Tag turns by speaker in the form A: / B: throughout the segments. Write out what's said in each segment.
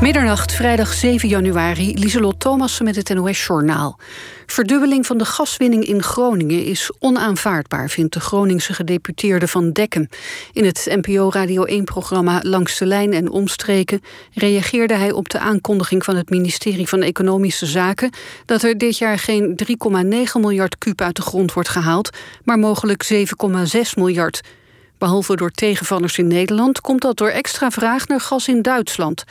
A: Middernacht, vrijdag 7 januari, Lieselot Thomassen met het NOS-journaal. Verdubbeling van de gaswinning in Groningen is onaanvaardbaar... vindt de Groningse gedeputeerde Van Dekken. In het NPO Radio 1-programma Langs de Lijn en Omstreken... reageerde hij op de aankondiging van het ministerie van Economische Zaken... dat er dit jaar geen 3,9 miljard kuub uit de grond wordt gehaald... maar mogelijk 7,6 miljard. Behalve door tegenvallers in Nederland... komt dat door extra vraag naar gas in Duitsland...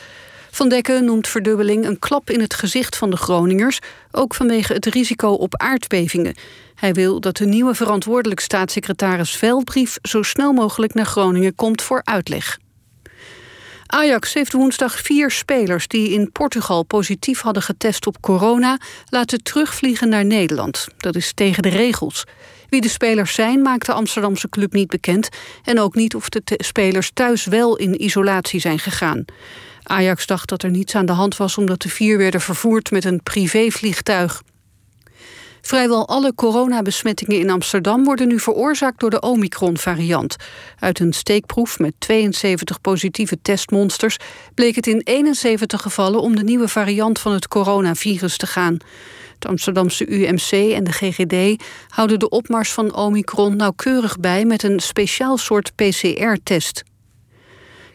A: Van Dekken noemt verdubbeling een klap in het gezicht van de Groningers, ook vanwege het risico op aardbevingen. Hij wil dat de nieuwe verantwoordelijk staatssecretaris Veldbrief zo snel mogelijk naar Groningen komt voor uitleg. Ajax heeft woensdag vier spelers die in Portugal positief hadden getest op corona laten terugvliegen naar Nederland. Dat is tegen de regels. Wie de spelers zijn, maakt de Amsterdamse club niet bekend en ook niet of de spelers thuis wel in isolatie zijn gegaan. Ajax dacht dat er niets aan de hand was omdat de vier werden vervoerd met een privévliegtuig. Vrijwel alle coronabesmettingen in Amsterdam worden nu veroorzaakt door de Omicron-variant. Uit een steekproef met 72 positieve testmonsters bleek het in 71 gevallen om de nieuwe variant van het coronavirus te gaan. Het Amsterdamse UMC en de GGD houden de opmars van Omicron nauwkeurig bij met een speciaal soort PCR-test.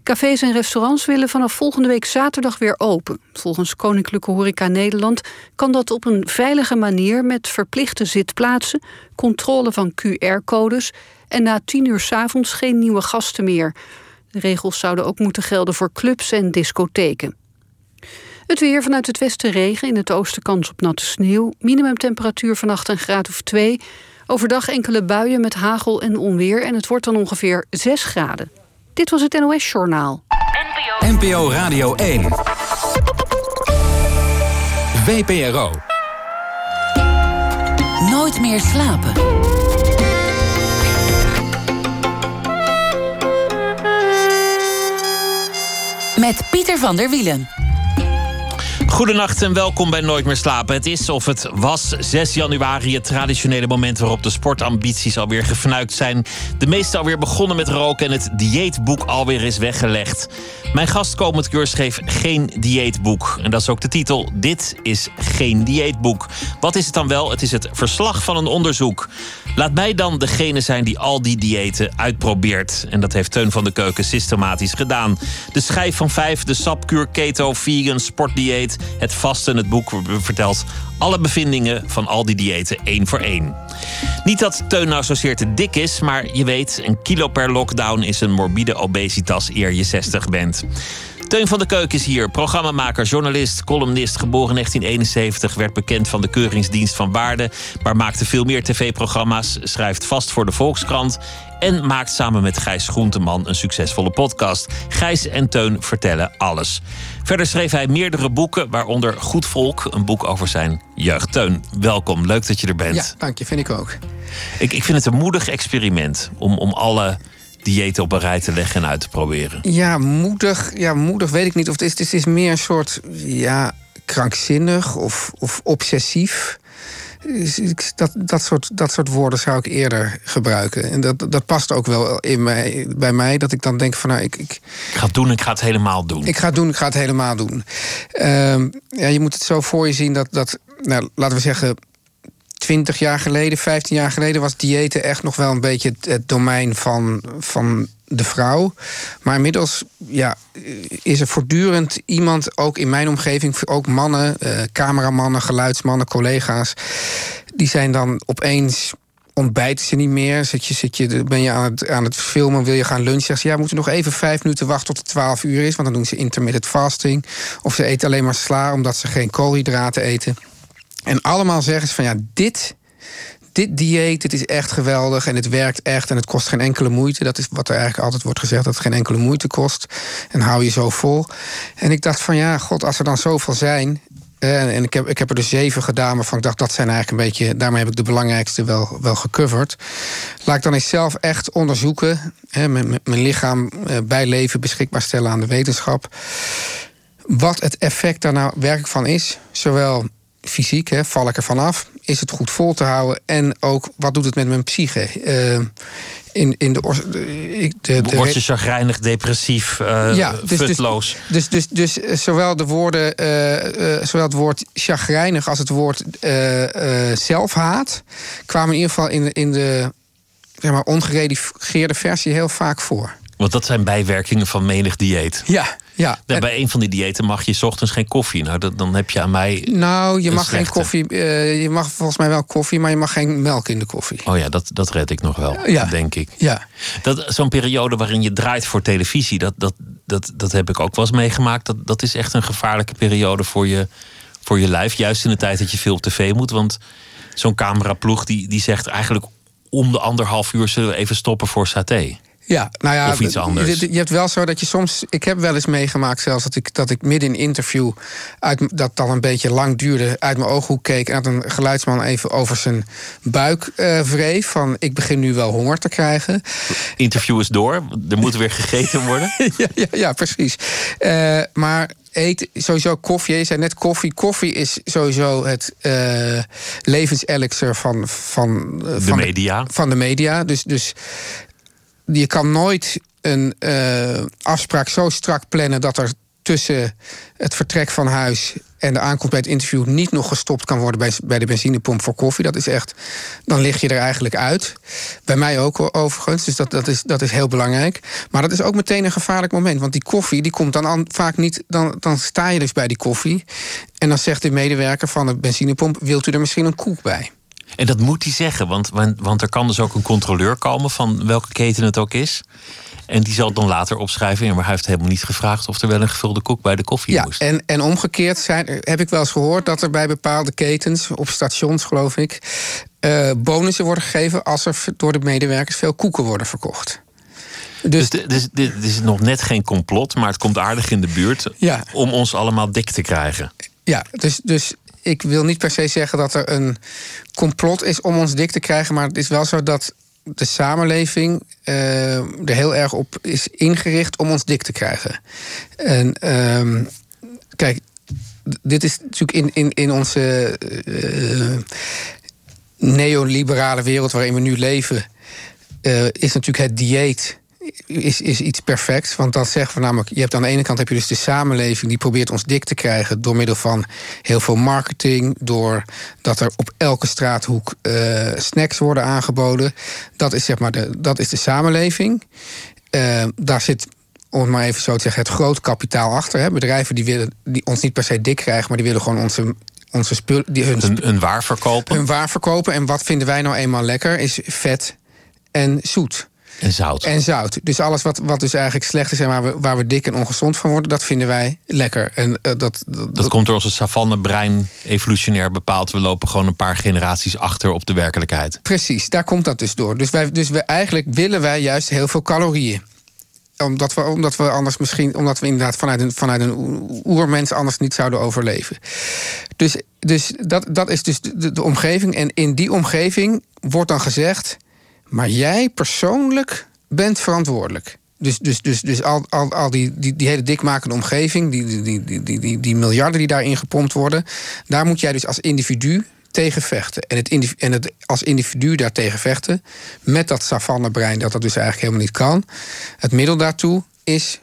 A: Cafés en restaurants willen vanaf volgende week zaterdag weer open. Volgens Koninklijke Horeca Nederland kan dat op een veilige manier met verplichte zitplaatsen, controle van QR-codes en na tien uur s avonds geen nieuwe gasten meer. De regels zouden ook moeten gelden voor clubs en discotheken. Het weer vanuit het westen regen, in het oosten kans op natte sneeuw. Minimumtemperatuur vannacht een graad of 2. Overdag enkele buien met hagel en onweer en het wordt dan ongeveer 6 graden. Dit was het NOS Journaal.
B: NPO, NPO Radio 1. VPRO.
C: Nooit meer slapen. Met Pieter van der Wielen.
D: Goedenacht en welkom bij Nooit meer slapen. Het is of het was 6 januari, het traditionele moment waarop de sportambities alweer gefnuikt zijn. De meeste alweer begonnen met roken en het dieetboek alweer is weggelegd. Mijn gast komend schreef geen dieetboek. En dat is ook de titel. Dit is geen dieetboek. Wat is het dan wel? Het is het verslag van een onderzoek. Laat mij dan degene zijn die al die diëten uitprobeert. En dat heeft Teun van de Keuken systematisch gedaan. De schijf van vijf, de sapkuur, keto, vegan, sportdieet, het vasten. Het boek vertelt alle bevindingen van al die diëten één voor één. Niet dat Teun nou zozeer te dik is, maar je weet, een kilo per lockdown is een morbide obesitas eer je 60 bent. Teun van de Keuken is hier, programmamaker, journalist, columnist, geboren in 1971, werd bekend van de Keuringsdienst van Waarde, maar maakte veel meer tv-programma's, schrijft vast voor de Volkskrant en maakt samen met Gijs Groenteman een succesvolle podcast. Gijs en Teun vertellen alles. Verder schreef hij meerdere boeken, waaronder Goed Volk, een boek over zijn jeugd. Teun, welkom. Leuk dat je er bent.
E: Ja, dank je. Vind ik ook.
D: Ik, ik vind het een moedig experiment om, om alle diëten op een rij te leggen en uit te proberen.
E: Ja, moedig. Ja, moedig weet ik niet of het is. Het is meer een soort ja, krankzinnig of, of obsessief. Dat, dat, soort, dat soort woorden zou ik eerder gebruiken. En dat, dat past ook wel in mij, bij mij. Dat ik dan denk van nou, ik, ik,
D: ik ga het doen, ik ga het helemaal doen.
E: Ik ga het doen, ik ga het helemaal doen. Uh, ja, je moet het zo voor je zien dat, dat nou, laten we zeggen, 20 jaar geleden, 15 jaar geleden was diëten echt nog wel een beetje het, domein van, van de vrouw. Maar inmiddels ja, is er voortdurend iemand, ook in mijn omgeving, ook mannen, eh, cameramannen, geluidsmannen, collega's, die zijn dan opeens ontbijten ze niet meer. Zit je, zit je, ben je aan het, aan het filmen, wil je gaan lunchen? Zeggen ze, ja, we moeten nog even vijf minuten wachten tot het 12 uur is. Want dan doen ze intermittent fasting. Of ze eten alleen maar sla omdat ze geen koolhydraten eten. En allemaal zeggen ze van ja, dit, dit dieet, het is echt geweldig en het werkt echt en het kost geen enkele moeite. Dat is wat er eigenlijk altijd wordt gezegd, dat het geen enkele moeite kost. En hou je zo vol. En ik dacht van ja, god, als er dan zoveel zijn. Eh, en ik heb, ik heb er dus zeven gedaan, waarvan ik dacht dat zijn eigenlijk een beetje. Daarmee heb ik de belangrijkste wel, wel gecoverd. Laat ik dan eens zelf echt onderzoeken. Hè, mijn, mijn lichaam uh, bij leven beschikbaar stellen aan de wetenschap. Wat het effect daar nou werkelijk van is. Zowel fysiek, hè, val ik er vanaf? Is het goed vol te houden? En ook, wat doet het met mijn psyche? Uh, in, in de,
D: ik, de, de, Word je chagrijnig, depressief, uh, ja, dus, futloos?
E: Dus, dus, dus, dus zowel, de woorden, uh, zowel het woord chagrijnig als het woord zelfhaat... kwamen in ieder geval in de, in de zeg maar, ongeredigeerde versie heel vaak voor.
D: Want dat zijn bijwerkingen van menig dieet.
E: Ja, ja.
D: bij een van die diëten mag je s ochtends geen koffie. Nou, dat, dan heb je aan mij.
E: Nou, je mag geen koffie. Uh, je mag volgens mij wel koffie, maar je mag geen melk in de koffie.
D: Oh ja, dat, dat red ik nog wel,
E: ja.
D: denk ik.
E: Ja.
D: Dat, zo'n periode waarin je draait voor televisie, dat, dat, dat, dat heb ik ook wel eens meegemaakt. Dat, dat is echt een gevaarlijke periode voor je, voor je lijf. Juist in de tijd dat je veel op tv moet. Want zo'n cameraploeg die, die zegt eigenlijk om de anderhalf uur zullen we even stoppen voor saté.
E: Ja, nou ja,
D: of iets anders.
E: Je, je, hebt wel zo dat je soms. Ik heb wel eens meegemaakt, zelfs dat ik, dat ik midden in interview. Uit, dat dan een beetje lang duurde. uit mijn ooghoek keek. en dat een geluidsman even over zijn buik uh, wreef. Van ik begin nu wel honger te krijgen.
D: Interview is door. Er moet weer gegeten worden.
E: ja, ja, ja, precies. Uh, maar eet sowieso koffie. Je zei net koffie. Koffie is sowieso het uh, levenselixer van, van,
D: de van media.
E: De, van de media. Dus, dus je kan nooit een uh, afspraak zo strak plannen dat er tussen het vertrek van huis en de aankomst bij het interview niet nog gestopt kan worden bij, bij de benzinepomp voor koffie. Dat is echt, dan lig je er eigenlijk uit. Bij mij ook overigens, dus dat, dat, is, dat is heel belangrijk. Maar dat is ook meteen een gevaarlijk moment, want die koffie die komt dan vaak niet, dan, dan sta je dus bij die koffie en dan zegt de medewerker van de benzinepomp, wilt u er misschien een koek bij?
D: En dat moet hij zeggen, want, want er kan dus ook een controleur komen van welke keten het ook is. En die zal dan later opschrijven. Ja, maar hij heeft helemaal niet gevraagd of er wel een gevulde koek bij de koffie
E: ja,
D: moest.
E: En, en omgekeerd zijn, heb ik wel eens gehoord dat er bij bepaalde ketens, op stations geloof ik, uh, bonussen worden gegeven als er door de medewerkers veel koeken worden verkocht.
D: Dus, dus, dus dit is nog net geen complot, maar het komt aardig in de buurt
E: ja.
D: om ons allemaal dik te krijgen.
E: Ja, dus, dus ik wil niet per se zeggen dat er een complot is om ons dik te krijgen. Maar het is wel zo dat de samenleving uh, er heel erg op is ingericht om ons dik te krijgen. En uh, kijk, dit is natuurlijk in, in, in onze uh, neoliberale wereld waarin we nu leven, is natuurlijk het dieet is, is iets perfects. Want dat zeggen we namelijk, je hebt aan de ene kant heb je dus de samenleving die probeert ons dik te krijgen door middel van heel veel marketing, door dat er op elke straathoek uh, snacks worden aangeboden. Dat is zeg maar de, dat is de samenleving. Uh, daar zit om het maar even zo te zeggen, het groot kapitaal achter. Hè. Bedrijven die willen die ons niet per se dik krijgen, maar die willen gewoon onze, onze spullen. Die hun,
D: hun, hun waar verkopen.
E: Hun waar verkopen. En wat vinden wij nou eenmaal lekker? Is vet en zoet.
D: En zout.
E: En zout. Dus alles wat, wat dus eigenlijk slecht is en waar we, waar we dik en ongezond van worden, dat vinden wij lekker. En, uh, dat,
D: dat, dat, komt door onze savannebrein evolutionair bepaald. We lopen gewoon een paar generaties achter op de werkelijkheid.
E: Precies, daar komt dat dus door. Dus, wij, dus we, eigenlijk willen wij juist heel veel calorieën omdat we, omdat we anders misschien, omdat we inderdaad vanuit een, vanuit een oermens anders niet zouden overleven. Dus, dus dat, dat is dus de, de omgeving. En in die omgeving wordt dan gezegd maar jij persoonlijk bent verantwoordelijk. Dus, dus, dus, dus al, al, al die, die, die hele dikmakende omgeving, die, die, die, die, die, die miljarden die daarin gepompt worden, daar moet jij dus als individu tegen vechten. En, het en het als individu daartegen vechten, met dat savannebrein dat dat dus eigenlijk helemaal niet kan. Het middel daartoe is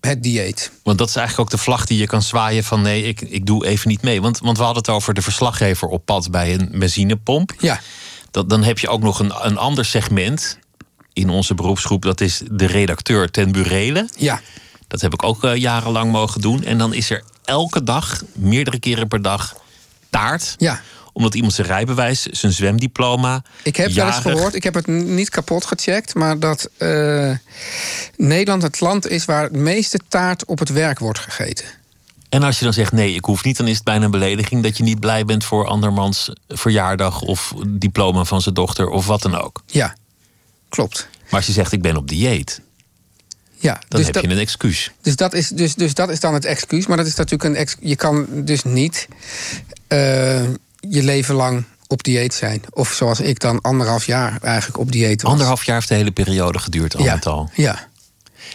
E: het dieet.
D: Want dat is eigenlijk ook de vlag die je kan zwaaien van nee, ik, ik doe even niet mee. Want, want we hadden het over de verslaggever op pad bij een benzinepomp.
E: Ja
D: dat, dan heb je ook nog een, een ander segment in onze beroepsgroep. Dat is de redacteur ten burele.
E: Ja.
D: Dat heb ik ook uh, jarenlang mogen doen. En dan is er elke dag, meerdere keren per dag, taart.
E: Ja
D: omdat iemand zijn rijbewijs, zijn zwemdiploma.
E: Ik heb wel eens gehoord, ik heb het niet kapot gecheckt, maar dat uh, Nederland het land is waar het meeste taart op het werk wordt gegeten.
D: En als je dan zegt nee, ik hoef niet, dan is het bijna een belediging dat je niet blij bent voor andermans verjaardag of diploma van zijn dochter of wat dan ook.
E: Ja, klopt.
D: Maar als je zegt ik ben op dieet,
E: ja,
D: dan dus heb je een excuus.
E: Dus dat, is, dus, dus dat is dan het excuus. Maar dat is natuurlijk een je kan dus niet uh, je leven lang op dieet zijn. Of zoals ik dan anderhalf jaar eigenlijk op dieet was.
D: Anderhalf jaar heeft de hele periode geduurd al
E: ja,
D: al.
E: Ja,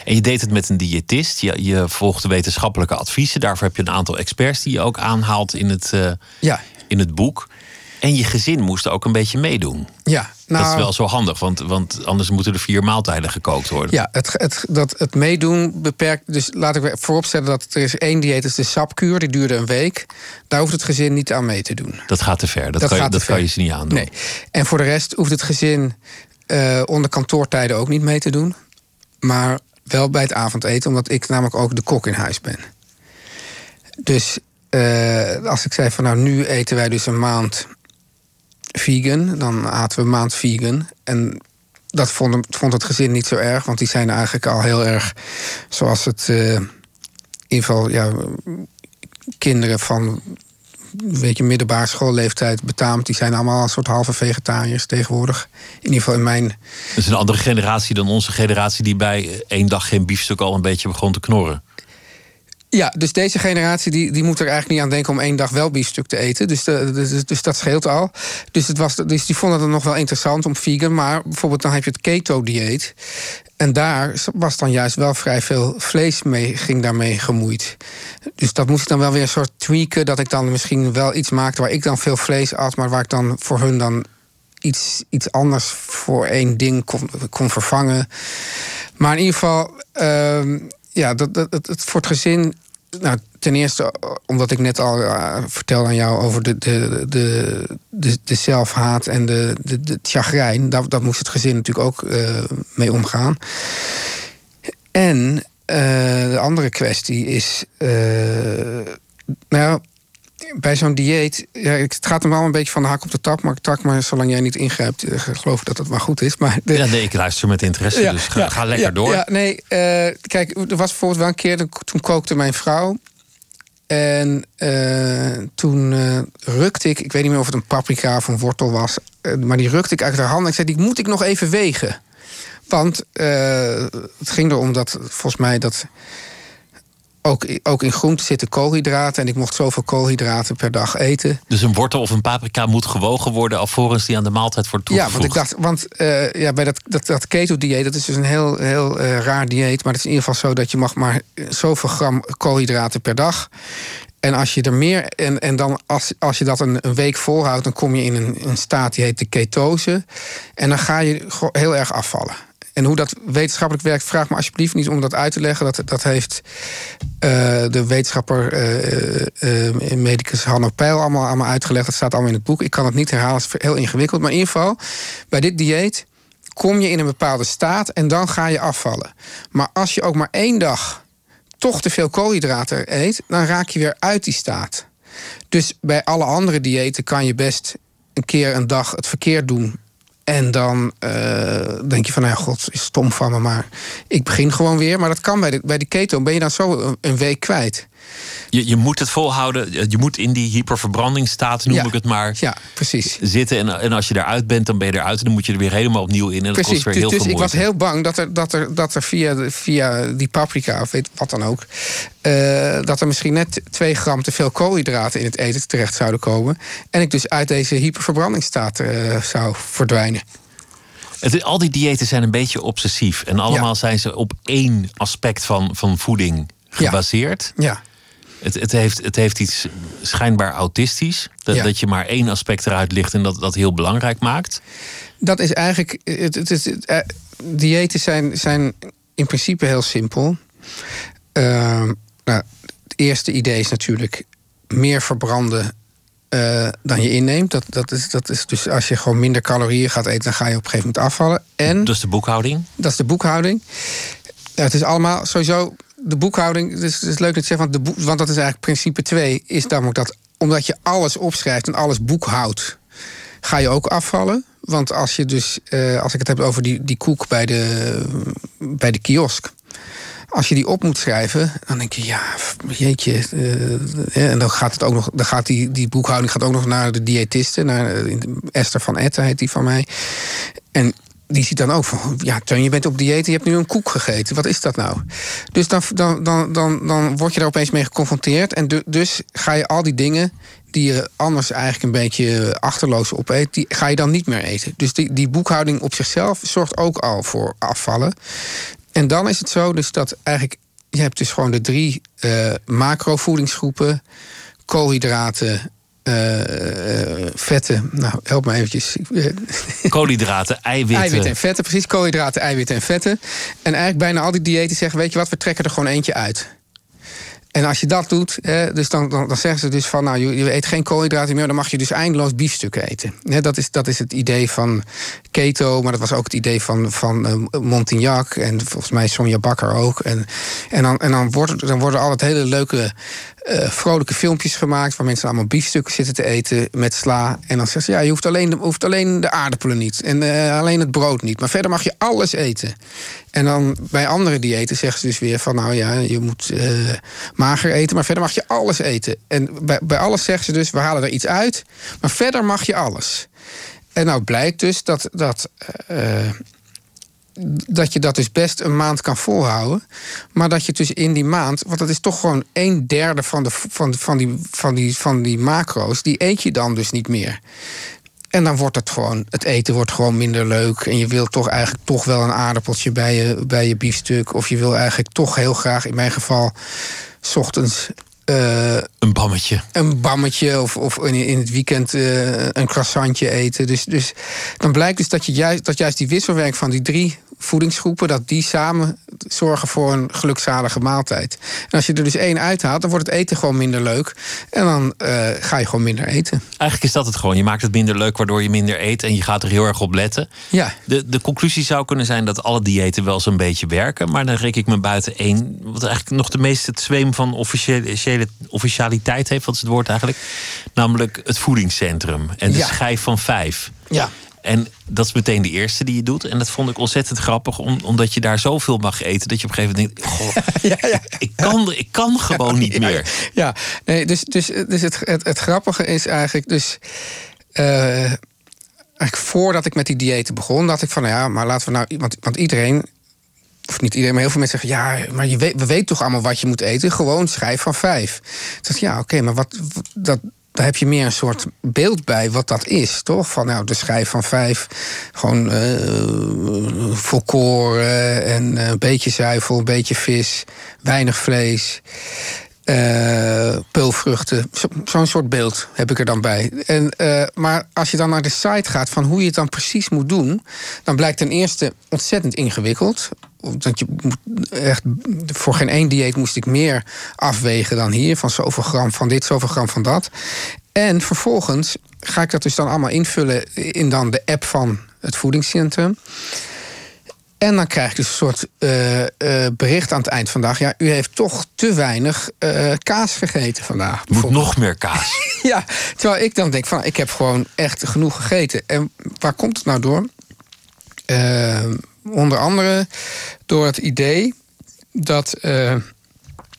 D: en je deed het met een diëtist. Je, je volgde wetenschappelijke adviezen. Daarvoor heb je een aantal experts die je ook aanhaalt in het, uh,
E: ja.
D: in het boek. En je gezin moest ook een beetje meedoen.
E: Ja, nou,
D: dat is wel zo handig, want, want anders moeten er vier maaltijden gekookt worden.
E: Ja, het, het, dat, het meedoen beperkt. Dus laat ik vooropstellen dat er is één dieet, is de sapkuur, die duurde een week. Daar hoeft het gezin niet aan mee te doen.
D: Dat gaat te ver. Dat, kan, je, dat kan je ze niet aandoen.
E: Nee. En voor de rest hoeft het gezin uh, onder kantoortijden ook niet mee te doen. Maar wel bij het avondeten, omdat ik namelijk ook de kok in huis ben. Dus uh, als ik zei van nou, nu eten wij dus een maand vegan. Dan aten we een maand vegan. En dat vond, vond het gezin niet zo erg, want die zijn eigenlijk al heel erg zoals het. Uh, in ieder geval, ja, kinderen van weet je, middelbare schoolleeftijd betaamt, die zijn allemaal een soort halve vegetariërs tegenwoordig. In ieder geval in mijn. Dat
D: is een andere generatie dan onze generatie, die bij één dag geen biefstuk al een beetje begon te knorren.
E: Ja, dus deze generatie die, die moet er eigenlijk niet aan denken om één dag wel biefstuk te eten. Dus, de, dus, dus dat scheelt al. Dus, het was, dus die vonden het nog wel interessant om vegan. Maar bijvoorbeeld dan heb je het keto-dieet. En daar was dan juist wel vrij veel vlees mee, ging daarmee gemoeid. Dus dat moest ik dan wel weer een soort tweaken. Dat ik dan misschien wel iets maakte waar ik dan veel vlees at, maar waar ik dan voor hun dan iets, iets anders voor één ding kon, kon vervangen. Maar in ieder geval, uh, ja, dat, dat, het, voor het gezin nou, ten eerste, omdat ik net al uh, vertelde aan jou over de, de, de, de, zelfhaat en de, de, de chagrijn. Daar, dat moest het gezin natuurlijk ook uh, mee omgaan. En de andere kwestie is. nou, bij zo'n dieet. Ja, het gaat hem wel een beetje van de hak op de tak. Maar, tak, maar zolang jij niet ingrijpt, geloof ik dat het wel goed is. Maar
D: de... Ja, nee, ik luister met interesse. Ja, dus ga, ga lekker door.
E: Ja, nee, kijk, er was bijvoorbeeld wel een keer. Toen kookte mijn vrouw. En uh, toen uh, rukte ik, ik weet niet meer of het een paprika of een wortel was, maar die rukte ik uit haar hand. Ik zei, die moet ik nog even wegen. Want het ging erom dat volgens mij dat ook, ook in groente zitten koolhydraten. En ik mocht zoveel koolhydraten per dag eten.
D: Dus een wortel of een paprika moet gewogen worden alvorens die aan de maaltijd wordt toegevoegd?
E: Ja, want ik dacht, want uh, ja, bij dat, dat, dat keto-dieet, dat is dus een heel, heel uh, raar dieet. Maar het is in ieder geval zo dat je mag maar zoveel gram koolhydraten per dag. En als je er meer. En, en dan als, als je dat een, een week volhoudt, dan kom je in een, een staat die heet de ketose. En dan ga je heel erg afvallen. En hoe dat wetenschappelijk werkt, vraag me alsjeblieft niet om dat uit te leggen. Dat, dat heeft uh, de wetenschapper, uh, uh, medicus Hanno Peil, allemaal, allemaal uitgelegd. Dat staat allemaal in het boek. Ik kan het niet herhalen, het is heel ingewikkeld. Maar in ieder geval, bij dit dieet kom je in een bepaalde staat en dan ga je afvallen. Maar als je ook maar één dag toch te veel koolhydraten eet, dan raak je weer uit die staat. Dus bij alle andere diëten kan je best een keer een dag het verkeerd doen en dan uh, denk je van, nou ja, god, is stom van me, maar ik begin gewoon weer. Maar dat kan bij de, bij de keto, ben je dan zo een week kwijt.
D: Je, je moet het volhouden. Je moet in die hyperverbrandingstaat, noem ik het maar,
E: ja, precies.
D: zitten. En, en als je eruit bent, dan ben je eruit. En dan moet je er weer helemaal opnieuw in. En dat kost weer
E: dus,
D: heel
E: dus
D: veel
E: ik was heel bang dat er, dat er, dat er via, via die paprika, of weet wat dan ook... Uh, dat er misschien net twee gram te veel koolhydraten in het eten terecht zouden komen. En ik dus uit deze hyperverbrandingstaat uh, zou verdwijnen.
D: Het, al die diëten zijn een beetje obsessief. En allemaal ja. zijn ze op één aspect van, van voeding gebaseerd.
E: Ja. ja.
D: Het, het, heeft, het heeft iets schijnbaar autistisch. Dat, ja. dat je maar één aspect eruit ligt en dat dat heel belangrijk maakt.
E: Dat is eigenlijk. Het, het, het, uh, diëten zijn, zijn in principe heel simpel. Uh, nou, het eerste idee is natuurlijk meer verbranden uh, dan je inneemt. Dat, dat, is, dat is dus als je gewoon minder calorieën gaat eten, dan ga je op een gegeven moment afvallen. En,
D: dat is de boekhouding?
E: Dat is de boekhouding. Ja, het is allemaal sowieso. De boekhouding, het is, het is leuk dat je zegt, want, de boek, want dat is eigenlijk principe 2, is namelijk dat omdat je alles opschrijft en alles boekhoudt, ga je ook afvallen. Want als je dus, uh, als ik het heb over die, die koek bij de, bij de kiosk als je die op moet schrijven, dan denk je, ja, jeetje. Uh, en dan gaat het ook nog, dan gaat die, die boekhouding gaat ook nog naar de diëtiste, naar Esther van Etten heet die van mij. En die ziet dan ook van, ja, Teun, je bent op dieet, je hebt nu een koek gegeten. Wat is dat nou? Dus dan, dan, dan, dan, dan word je daar opeens mee geconfronteerd. En dus ga je al die dingen die je anders eigenlijk een beetje achterloos opeet, die ga je dan niet meer eten. Dus die, die boekhouding op zichzelf zorgt ook al voor afvallen. En dan is het zo dus dat eigenlijk... je hebt dus gewoon de drie uh, macrovoedingsgroepen... koolhydraten, uh, vetten. Nou, help me eventjes.
D: Koolhydraten, eiwitten.
E: Eiwitten en vetten, precies. Koolhydraten, eiwitten en vetten. En eigenlijk bijna al die diëten zeggen: weet je wat, we trekken er gewoon eentje uit. En als je dat doet, dus dan, dan, dan, zeggen ze dus van, nou, je, je, eet geen koolhydraten meer, dan mag je dus eindeloos biefstukken eten. dat, is, dat is het idee van keto, maar dat was ook het idee van, van uh, Montignac en volgens mij Sonja Bakker ook. En, en, dan, en dan, wordt, dan worden altijd hele leuke uh, vrolijke filmpjes gemaakt waar mensen allemaal biefstukken zitten te eten met sla. En dan zeggen ze: ja, je hoeft alleen de, hoeft alleen de aardappelen niet en uh, alleen het brood niet. Maar verder mag je alles eten. En dan bij andere diëten zeggen ze dus weer van: nou ja, je moet uh, mager eten, maar verder mag je alles eten. En bij, bij alles zeggen ze dus: we halen er iets uit, maar verder mag je alles. En nou blijkt dus dat, dat dat je dat dus best een maand kan volhouden. Maar dat je dus in die maand, want dat is toch gewoon een derde van, de, van, van, die, van, die, van die macro's, die eet je dan dus niet meer. En dan wordt het gewoon, het eten wordt gewoon minder leuk. En je wilt toch eigenlijk toch wel een aardappeltje bij je, bij je biefstuk. Of je wil eigenlijk toch heel graag, in mijn geval, s ochtends
D: uh, een bammetje.
E: Een bammetje of, of in het weekend uh, een croissantje eten. Dus, dus dan blijkt dus dat, je juist, dat juist die wisselwerking van die drie voedingsgroepen, dat die samen zorgen voor een gelukzalige maaltijd. En als je er dus één uithaalt, dan wordt het eten gewoon minder leuk. En dan uh, ga je gewoon minder eten.
D: Eigenlijk is dat het gewoon. Je maakt het minder leuk, waardoor je minder eet. En je gaat er heel erg op letten.
E: Ja.
D: De, de conclusie zou kunnen zijn dat alle diëten wel zo'n beetje werken. Maar dan reken ik me buiten één. Wat eigenlijk nog de meeste zweem van officiële, officialiteit heeft. Wat is het woord eigenlijk? Namelijk het voedingscentrum. En de schijf van vijf.
E: Ja.
D: En dat is meteen de eerste die je doet. En dat vond ik ontzettend grappig, omdat je daar zoveel mag eten. dat je op een gegeven moment denkt: Goh, ja, ja. Ik, kan, ik kan gewoon niet meer.
E: Ja, nee, dus, dus, dus het, het, het grappige is eigenlijk. Dus, uh, eigenlijk voordat ik met die diëten begon, dacht ik van: nou ja, maar laten we nou. Want, want iedereen of niet iedereen, maar heel veel mensen zeggen: ja, maar je weet, we weten toch allemaal wat je moet eten? Gewoon schrijf van vijf. Ik ja, oké, maar wat, dat, daar heb je meer een soort beeld bij wat dat is, toch? Van nou, de schijf van vijf, gewoon uh, volkoren en een beetje zuivel, een beetje vis, weinig vlees. Uh, peulvruchten. Zo'n soort beeld heb ik er dan bij. En, uh, maar als je dan naar de site gaat van hoe je het dan precies moet doen, dan blijkt ten eerste ontzettend ingewikkeld. Want je moet echt, voor geen één dieet moest ik meer afwegen dan hier. Van zoveel gram van dit, zoveel gram van dat. En vervolgens ga ik dat dus dan allemaal invullen in dan de app van het voedingscentrum. En dan krijg ik dus een soort uh, uh, bericht aan het eind van de dag. Ja, u heeft toch te weinig uh, kaas gegeten vandaag.
D: Moet nog meer kaas.
E: ja, terwijl ik dan denk van ik heb gewoon echt genoeg gegeten. En waar komt het nou door? onder andere door het idee dat,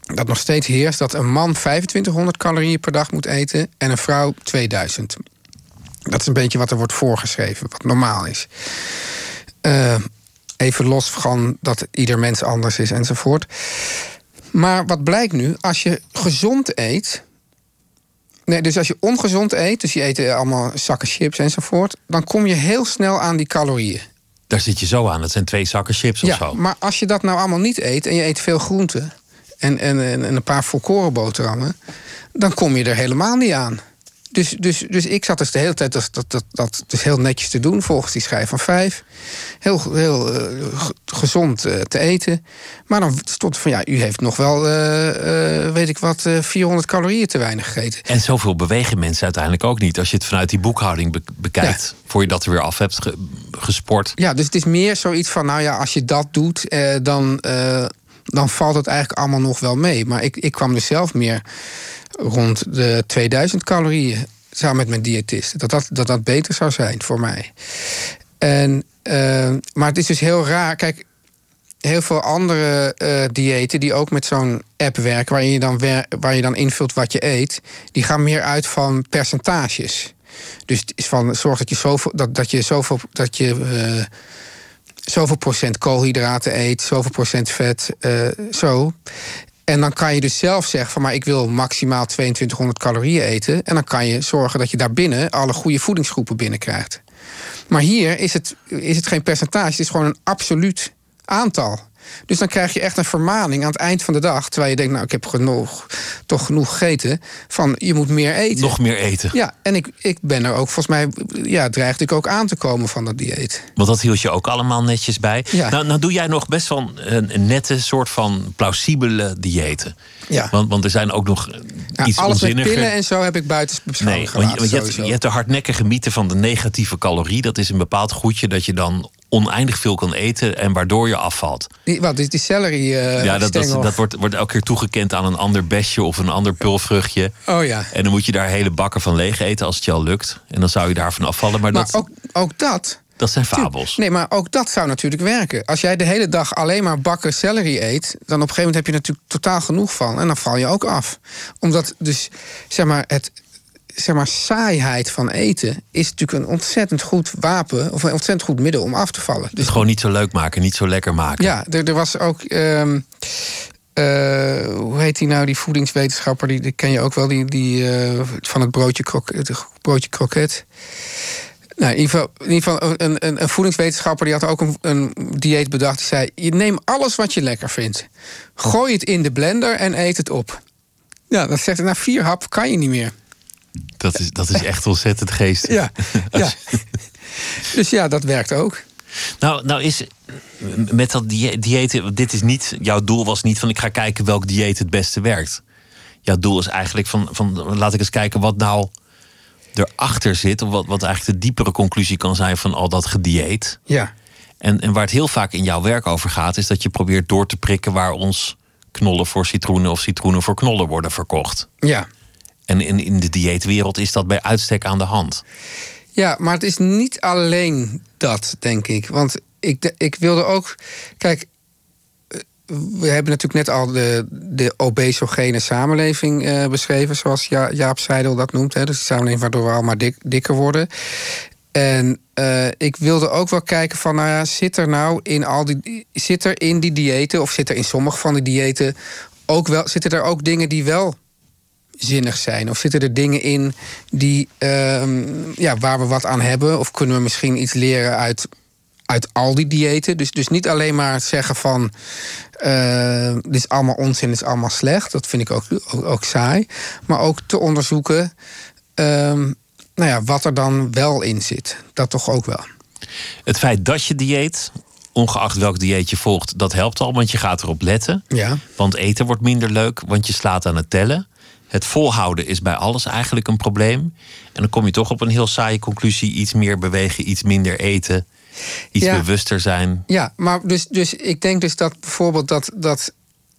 E: dat nog steeds heerst dat een man 2500 calorieën per dag moet eten en een vrouw 2000. Dat is een beetje wat er wordt voorgeschreven, wat normaal is. Even los van dat ieder mens anders is enzovoort. Maar wat blijkt nu? Als je gezond eet. Nee, dus als je ongezond eet, dus je eet allemaal zakken chips enzovoort, dan kom je heel snel aan die calorieën.
D: Daar zit je zo aan. Het zijn twee zakken chips of
E: ja,
D: zo.
E: Maar als je dat nou allemaal niet eet en je eet veel groenten en, en, en een paar volkoren boterhammen, dan kom je er helemaal niet aan. Dus, dus, dus ik zat dus de hele tijd dat, dat, dat, dat dus heel netjes te doen volgens die schijf van vijf. Heel, heel uh, gezond uh, te eten. Maar dan stond van ja, u heeft nog wel, uh, weet ik wat, 400 calorieën te weinig gegeten.
D: En zoveel bewegen mensen uiteindelijk ook niet. Als je het vanuit die boekhouding be bekijkt, ja. voor je dat er weer af hebt ge gesport.
E: Ja, dus het is meer zoiets van, nou ja, als je dat doet, dan, dan valt het eigenlijk allemaal nog wel mee. Maar ik, ik kwam dus zelf meer rond de 2000 calorieën samen met mijn diëtist. Dat dat, dat dat beter zou zijn voor mij. En, uh, maar het is dus heel raar. Kijk, heel veel andere uh, diëten die ook met zo'n app werken, waarin je dan waar je dan invult wat je eet, die gaan meer uit van percentages. Dus het is van zorg dat je zoveel dat, dat je zoveel dat je uh, zoveel procent koolhydraten eet, zoveel procent vet, zo. En dan kan je dus zelf zeggen van maar ik wil maximaal 2200 calorieën eten. En dan kan je zorgen dat je daarbinnen alle goede voedingsgroepen binnenkrijgt. Maar hier is het, is het geen percentage, het is gewoon een absoluut aantal. Dus dan krijg je echt een vermaning aan het eind van de dag. Terwijl je denkt, nou, ik heb genoeg toch genoeg gegeten. Van je moet meer eten.
D: Nog meer eten.
E: Ja, en ik, ik ben er ook, volgens mij, ja, dreigde ik ook aan te komen van dat dieet.
D: Want dat hield je ook allemaal netjes bij.
E: Ja.
D: Nou, nou doe jij nog best wel een, een nette soort van plausibele diëten.
E: Ja.
D: Want, want er zijn ook nog
E: Nou,
D: iets
E: alles met
D: onzinniger.
E: pillen en zo heb ik buiten beschouwing
D: Nee, want je, want je, hebt, je hebt de hardnekkige mythe van de negatieve calorie. Dat is een bepaald goedje dat je dan oneindig veel kan eten en waardoor je afvalt.
E: Die, wat, is die celery eh
D: ja, dat, dat wordt, wordt elke keer toegekend aan een ander besje of een ander pulvruchtje.
E: Oh ja.
D: En dan moet je daar hele bakken van leeg eten als het je al lukt. En dan zou je daarvan afvallen. Maar,
E: Maar
D: dat,
E: ook, ook dat...
D: dat zijn fabels.
E: Nee, maar ook dat zou natuurlijk werken. Als jij de hele dag alleen maar bakken celery eet... dan op een gegeven moment heb je natuurlijk totaal genoeg van. En dan val je ook af. Omdat dus, zeg maar, het... Zeg maar, saaiheid van eten is natuurlijk een ontzettend goed wapen... of een ontzettend goed middel om af te vallen. Dus
D: Het gewoon niet zo leuk maken, niet zo lekker maken.
E: ja, er, er was ook... ehm, eh, hoe heet die nou, die voedingswetenschapper? Die, die ken je ook wel, die, die eh, van het broodje, krok, het broodje kroket. Nou, in ieder geval, in ieder geval een, een, een voedingswetenschapper die had ook een, een dieet bedacht. Die zei: Je neemt alles wat je lekker vindt. Gooi het in de blender en eet het op. Ja, dan zegt hij: Na vier hap kan je niet meer.
D: Dat, is, dat is echt ontzettend geestig.
E: Ja, ja. Dus ja, dat werkt ook.
D: Nou, nou is met dat die- dieet, dit is niet, jouw doel was niet van ik ga kijken welk dieet het beste werkt. Jouw doel is eigenlijk van, van laat ik eens kijken wat nou erachter zit. Of wat, wat eigenlijk de diepere conclusie kan zijn van al dat gedieet.
E: Ja,
D: En, en waar het heel vaak in jouw werk over gaat, is dat je probeert door te prikken waar ons knollen voor citroenen of citroenen voor knollen worden verkocht.
E: ja.
D: En in, in de dieetwereld is dat bij uitstek aan de hand.
E: Ja, maar het is niet alleen dat, denk ik. Want ik, de- ik wilde ook. Kijk, eh, we hebben natuurlijk net al de, de obesogene samenleving eh, beschreven, zoals ja, Jaap Seidel dat noemt. Hè, dus die samenleving waardoor we allemaal dik, dikker worden. En eh, ik wilde ook wel kijken van, nou ja, zit er nou in al die, zit er in die diëten, of zit er in sommige van die diëten ook wel, zitten er ook dingen die wel zinnig zijn? Of zitten er dingen in die, ehm, ja, waar we wat aan hebben? Of kunnen we misschien iets leren uit, uit al die diëten? Dus, dus niet alleen maar zeggen van... eh, dit is allemaal onzin, dit is allemaal slecht. Dat vind ik ook, ook, ook saai. Maar ook te onderzoeken ehm, nou ja, wat er dan wel in zit. Dat toch ook wel.
D: Het feit dat je dieet, ongeacht welk dieet je volgt, dat helpt al, want je gaat erop letten.
E: Ja.
D: Want eten wordt minder leuk, want je slaat aan het tellen. Het volhouden is bij alles eigenlijk een probleem. En dan kom je toch op een heel saaie conclusie: iets meer bewegen, iets minder eten, iets
E: Ja.
D: bewuster zijn.
E: Ja, maar dus, dus ik denk dus dat bijvoorbeeld dat. dat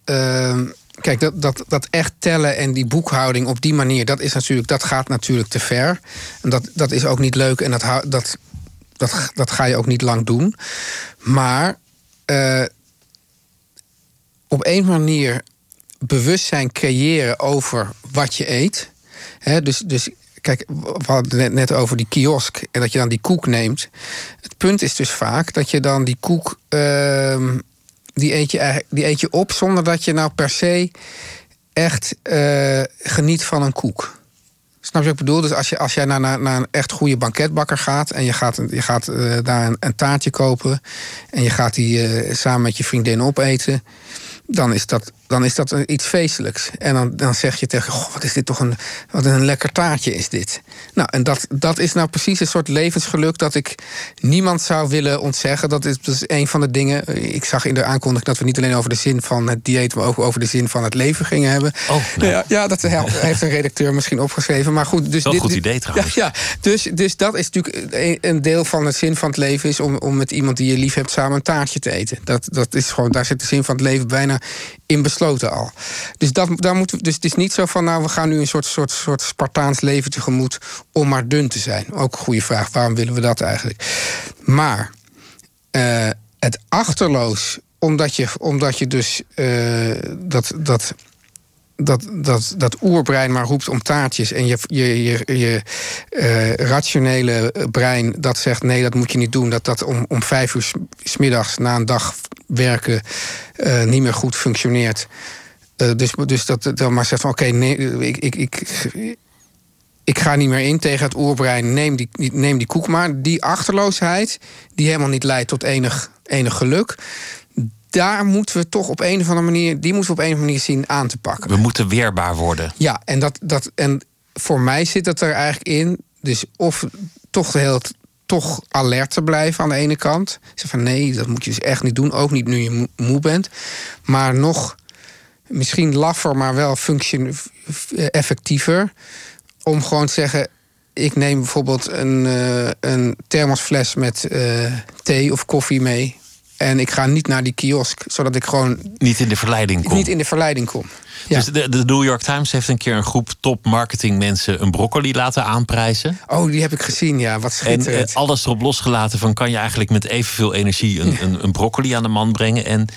E: ehm, kijk, dat, dat, dat echt tellen en die boekhouding op die manier, dat, is natuurlijk, dat gaat natuurlijk te ver. En dat, dat is ook niet leuk en dat, dat, dat, dat ga je ook niet lang doen. Maar eh, op een manier bewustzijn creëren over wat je eet. Dus, dus kijk, we hadden het net, over die kiosk en dat je dan die koek neemt. Het punt is dus vaak dat je dan die koek. ehm, die, eet je, die eet je op zonder dat je nou per se echt eh, geniet van een koek. Snap je wat ik bedoel? Dus als, je, als jij naar, naar, naar een echt goede banketbakker gaat... en je gaat, je gaat eh, daar een, een taartje kopen... en je gaat die eh, samen met je vriendin opeten... dan is dat, dan is dat iets feestelijks. En dan, dan zeg je tegen... Goh, wat is dit toch een, wat een lekker taartje is dit. Nou, en dat, dat is nou precies een soort levensgeluk... dat ik niemand zou willen ontzeggen. Dat is, dat is een van de dingen... Ik zag in de aankondiging dat we niet alleen over de zin van het dieet... maar ook over de zin van het leven gingen hebben.
D: Oh, nou.
E: ja, ja, dat heeft een redacteur misschien opgeschreven. Maar goed, dus
D: Wel
E: dit-
D: goed idee trouwens.
E: Ja, ja. Dus, dus dat is natuurlijk een- een deel van de zin van het leven... is om, om met iemand die je lief hebt samen een taartje te eten. Dat, dat is gewoon, daar zit de zin van het leven bijna in besloten al. Dus, dat, daar moeten dus het is niet zo van... nou, we gaan nu een soort, soort, soort Spartaans leven tegemoet... om maar dun te zijn. Ook een goede vraag, waarom willen we dat eigenlijk? Maar eh, het achterloos, omdat je, omdat je dus eh, dat... dat dat, dat, dat oerbrein maar roept om taartjes. En je, je, je, je eh, rationele brein dat zegt: nee, dat moet je niet doen. Dat dat om, om vijf uur 's- 's middags na een dag werken eh, niet meer goed functioneert. Eh, dus, dus dat dan maar zegt van oké, nee, ik, ik, ik, ik ga niet meer in tegen het oerbrein. Neem die, die- neem die koek maar. Die achterloosheid, die helemaal niet leidt tot enig, enig geluk. daar moeten we toch op een of andere manier, die moeten we op een of andere manier zien aan te pakken.
D: We moeten weerbaar worden.
E: Ja, en, dat, dat, en voor mij zit dat er eigenlijk in. Dus of toch heel toch alert te blijven aan de ene kant. Zeg van nee, dat moet je dus echt niet doen. Ook niet nu je moe bent. Maar nog misschien laffer, maar wel function effectiever. Om gewoon te zeggen: ik neem bijvoorbeeld een, uh, een thermosfles met uh, thee of koffie mee. En ik ga niet naar die kiosk, zodat ik gewoon.
D: Niet in de verleiding kom.
E: Niet in de verleiding kom.
D: Dus de, de, New York Times heeft een keer een groep top marketing mensen een broccoli laten aanprijzen.
E: Oh, die heb ik gezien, ja. Wat schitterend.
D: En alles erop losgelaten van kan je eigenlijk met evenveel energie een, een, een broccoli aan de man brengen. En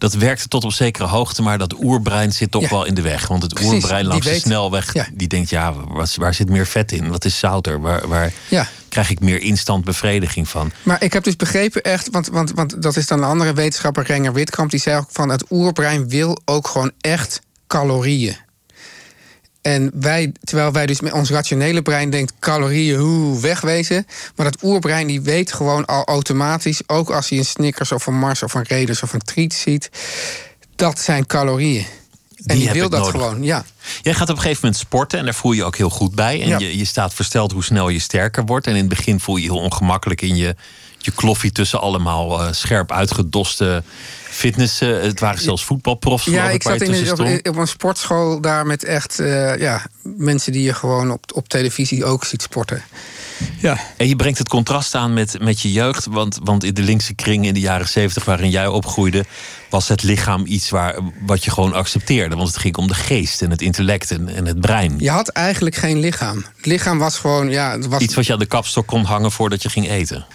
D: dat werkte tot op zekere hoogte, maar dat oerbrein zit toch wel in de weg. Want het oerbrein langs de snelweg, die denkt, ja, waar, waar, zit meer vet in? Wat is zouter? Waar, waar krijg ik meer instant bevrediging van?
E: Maar ik heb dus begrepen echt, want, want, want dat is dan een andere wetenschapper, Renger Witkamp, die zei ook van het oerbrein wil ook gewoon echt calorieën. En wij, terwijl wij dus met ons rationele brein denkt calorieën, hoe wegwezen. Maar dat oerbrein die weet gewoon al automatisch, ook als hij een Snickers of een Mars of een Reders of een Treat ziet, dat zijn calorieën. En die, wil dat gewoon, ja.
D: Jij gaat op een gegeven moment sporten en daar voel je je ook heel goed bij. En je, je staat versteld hoe snel je sterker wordt. En in het begin voel je je heel ongemakkelijk in je, je kloffie tussen allemaal uh, scherp uitgedoste fitness. Het waren zelfs voetbalprofs.
E: Ja, ik, zat in, op, op, een sportschool daar met echt uh, ja, mensen die je gewoon op, op televisie ook ziet sporten.
D: Ja. En je brengt het contrast aan met, met je jeugd. Want, want in de linkse kring in de jaren zeventig waarin jij opgroeide, was het lichaam iets waar, wat je gewoon accepteerde. Want het ging om de geest en het intellect en, en het brein.
E: Je had eigenlijk geen lichaam. Het lichaam was gewoon. Ja, het was...
D: Iets wat je aan de kapstok kon hangen voordat je ging eten.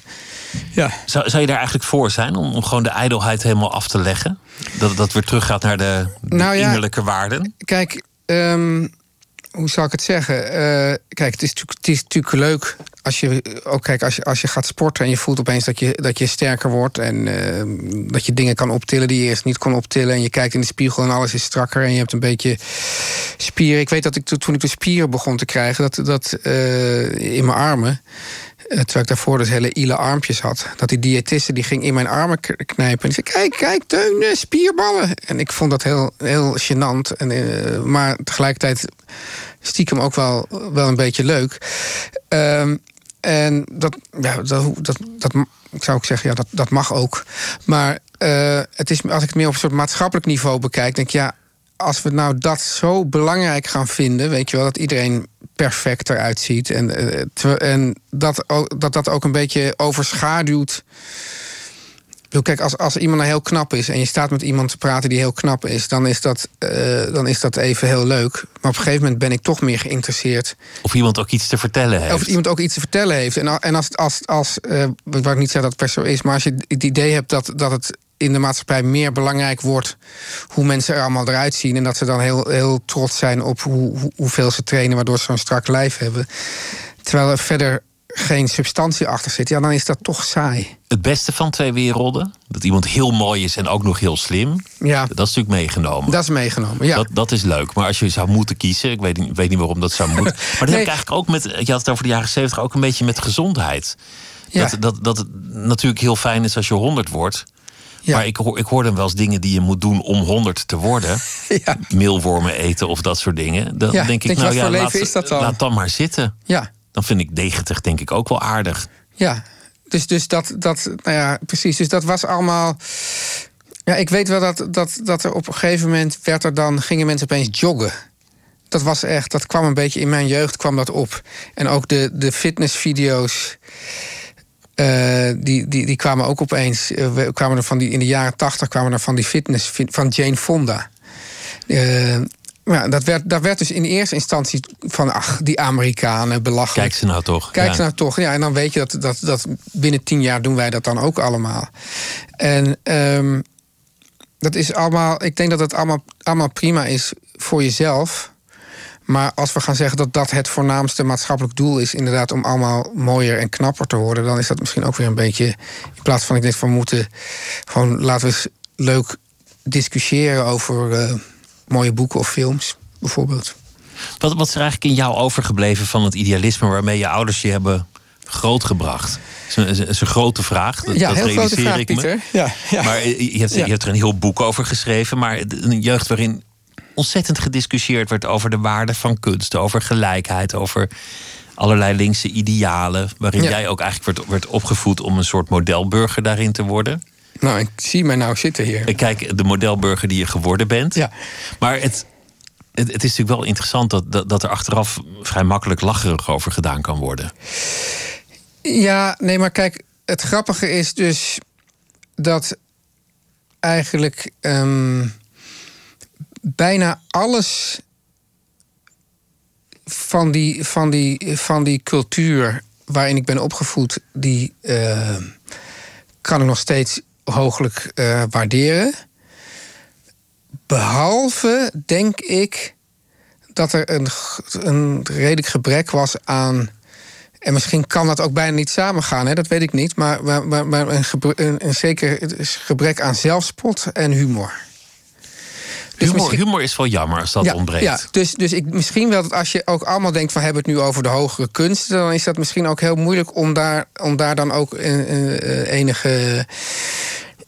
D: Ja. Zou, zou je daar eigenlijk voor zijn om, om gewoon de ijdelheid helemaal af te leggen? Dat dat weer teruggaat naar de, de nou ja, innerlijke waarden?
E: Kijk, um, hoe zou ik het zeggen? Uh, kijk, het is, het is natuurlijk leuk als je ook kijk, als je, als je gaat sporten en je voelt opeens dat je, dat je sterker wordt en uh, dat je dingen kan optillen die je eerst niet kon optillen. En je kijkt in de spiegel en alles is strakker en je hebt een beetje spieren. Ik weet dat ik toen ik de spieren begon te krijgen, dat, dat uh, in mijn armen. Eh, terwijl ik daarvoor dus hele ile armpjes had. Dat die diëtiste die ging in mijn armen knijpen. En zei, kijk, kijk, Teun, eh, spierballen. En ik vond dat heel, heel gênant. En, uh, maar tegelijkertijd stiekem ook wel, wel een beetje leuk. Um, en dat, ja, dat, dat, dat, zou ik zeggen, ja, dat, dat mag ook. Maar het is, als ik het meer op een soort maatschappelijk niveau bekijk, denk ik, ja, als we nou dat zo belangrijk gaan vinden, weet je wel, dat iedereen perfect eruit ziet. En, eh, en dat, dat dat ook een beetje overschaduwt. Kijk, als, als iemand nou heel knap is en je staat met iemand te praten die heel knap is, dan is, dat, uh, dan is dat even heel leuk. Maar op een gegeven moment ben ik toch meer geïnteresseerd.
D: Of iemand ook iets te vertellen heeft.
E: Of iemand ook iets te vertellen heeft. En, en als, als, als uh, waar ik niet zeg dat het per zo is, maar als je het idee hebt dat, dat het in de maatschappij meer belangrijk wordt hoe mensen er allemaal eruit zien. En dat ze dan heel, heel trots zijn op hoe, hoeveel ze trainen, waardoor ze zo'n strak lijf hebben. Terwijl er verder geen substantie achter zit, ja, dan is dat toch saai.
D: Het beste van twee werelden? Dat iemand heel mooi is en ook nog heel slim. Ja. Dat is natuurlijk meegenomen.
E: Dat is meegenomen, ja.
D: Dat, dat is leuk. Maar als je zou moeten kiezen, ik weet, weet niet waarom dat zou moeten. Maar dat heb ik eigenlijk ook met, je had het over de jaren zeventig, ook een beetje met gezondheid. Ja. Dat, dat, dat het natuurlijk heel fijn is als je honderd wordt. Ja. Maar ik, hoor, ik hoor dan wel eens dingen die je moet doen om 100 te worden. Ja. Meelwormen eten of dat soort dingen. Dan denk ik, nou ja, laat, dat dan? laat dan maar zitten. Ja. Dan vind ik 90 denk ik ook wel aardig.
E: Ja, dus, dus dat, dat, nou ja, precies. Dus dat was allemaal. Ja, ik weet wel dat, dat, dat er op een gegeven moment werd er dan, gingen mensen opeens joggen. Dat was echt, dat kwam een beetje in mijn jeugd kwam dat op. En ook de, de fitnessvideo's. Uh, die, die, die kwamen ook opeens. Uh, kwamen er van die, in de jaren tachtig kwamen er van die fitness van Jane Fonda. Uh, ja, dat werd, dat werd dus in eerste instantie van, ach, die Amerikanen belachelijk.
D: Kijk ze nou toch.
E: Kijk ze nou toch. Ja, en dan weet je dat, dat, dat binnen tien jaar doen wij dat dan ook allemaal. En um, dat is allemaal, ik denk dat het allemaal, allemaal prima is voor jezelf. Maar als we gaan zeggen dat dat het voornaamste maatschappelijk doel is, inderdaad, om allemaal mooier en knapper te worden, dan is dat misschien ook weer een beetje. In plaats van ik denk van moeten gewoon laten we eens leuk discussiëren over uh, mooie boeken of films, bijvoorbeeld.
D: Wat, wat is er eigenlijk in jou overgebleven van het idealisme waarmee je ouders je hebben grootgebracht? Dat is een, is een grote vraag. Dat,
E: ja,
D: dat
E: heel grote
D: realiseer
E: vraag,
D: ik me.
E: Pieter. Ja, ja.
D: Maar eh, je hebt,
E: Ja.
D: je hebt er een heel boek over geschreven. Maar een jeugd waarin ontzettend gediscussieerd werd over de waarde van kunst, over gelijkheid, over allerlei linkse idealen. Waarin
E: Ja.
D: jij ook eigenlijk werd, werd opgevoed om een soort modelburger daarin te worden.
E: Nou, ik zie mij nou zitten hier.
D: Ik kijk, de modelburger die je geworden bent.
E: Ja.
D: Maar het, het, het is natuurlijk wel interessant dat, dat, dat er achteraf vrij makkelijk lacherig over gedaan kan worden.
E: Ja, nee, maar kijk, het grappige is dus dat eigenlijk ehm, bijna alles van die, van, die, van die cultuur waarin ik ben opgevoed, die eh, kan ik nog steeds hooglijk eh, waarderen. Behalve, denk ik, dat er een, een redelijk gebrek was aan. En misschien kan dat ook bijna niet samengaan, hè? dat weet ik niet. Maar, een, gebre- een, een zeker gebrek aan zelfspot en humor. Dus
D: Humor,
E: misschien-
D: humor is wel jammer als dat ontbreekt.
E: ja, dus, dus ik, misschien wel dat als je ook allemaal denkt van... hebben we het nu over de hogere kunsten... dan is dat misschien ook heel moeilijk om daar, om daar dan ook een, een- een enige...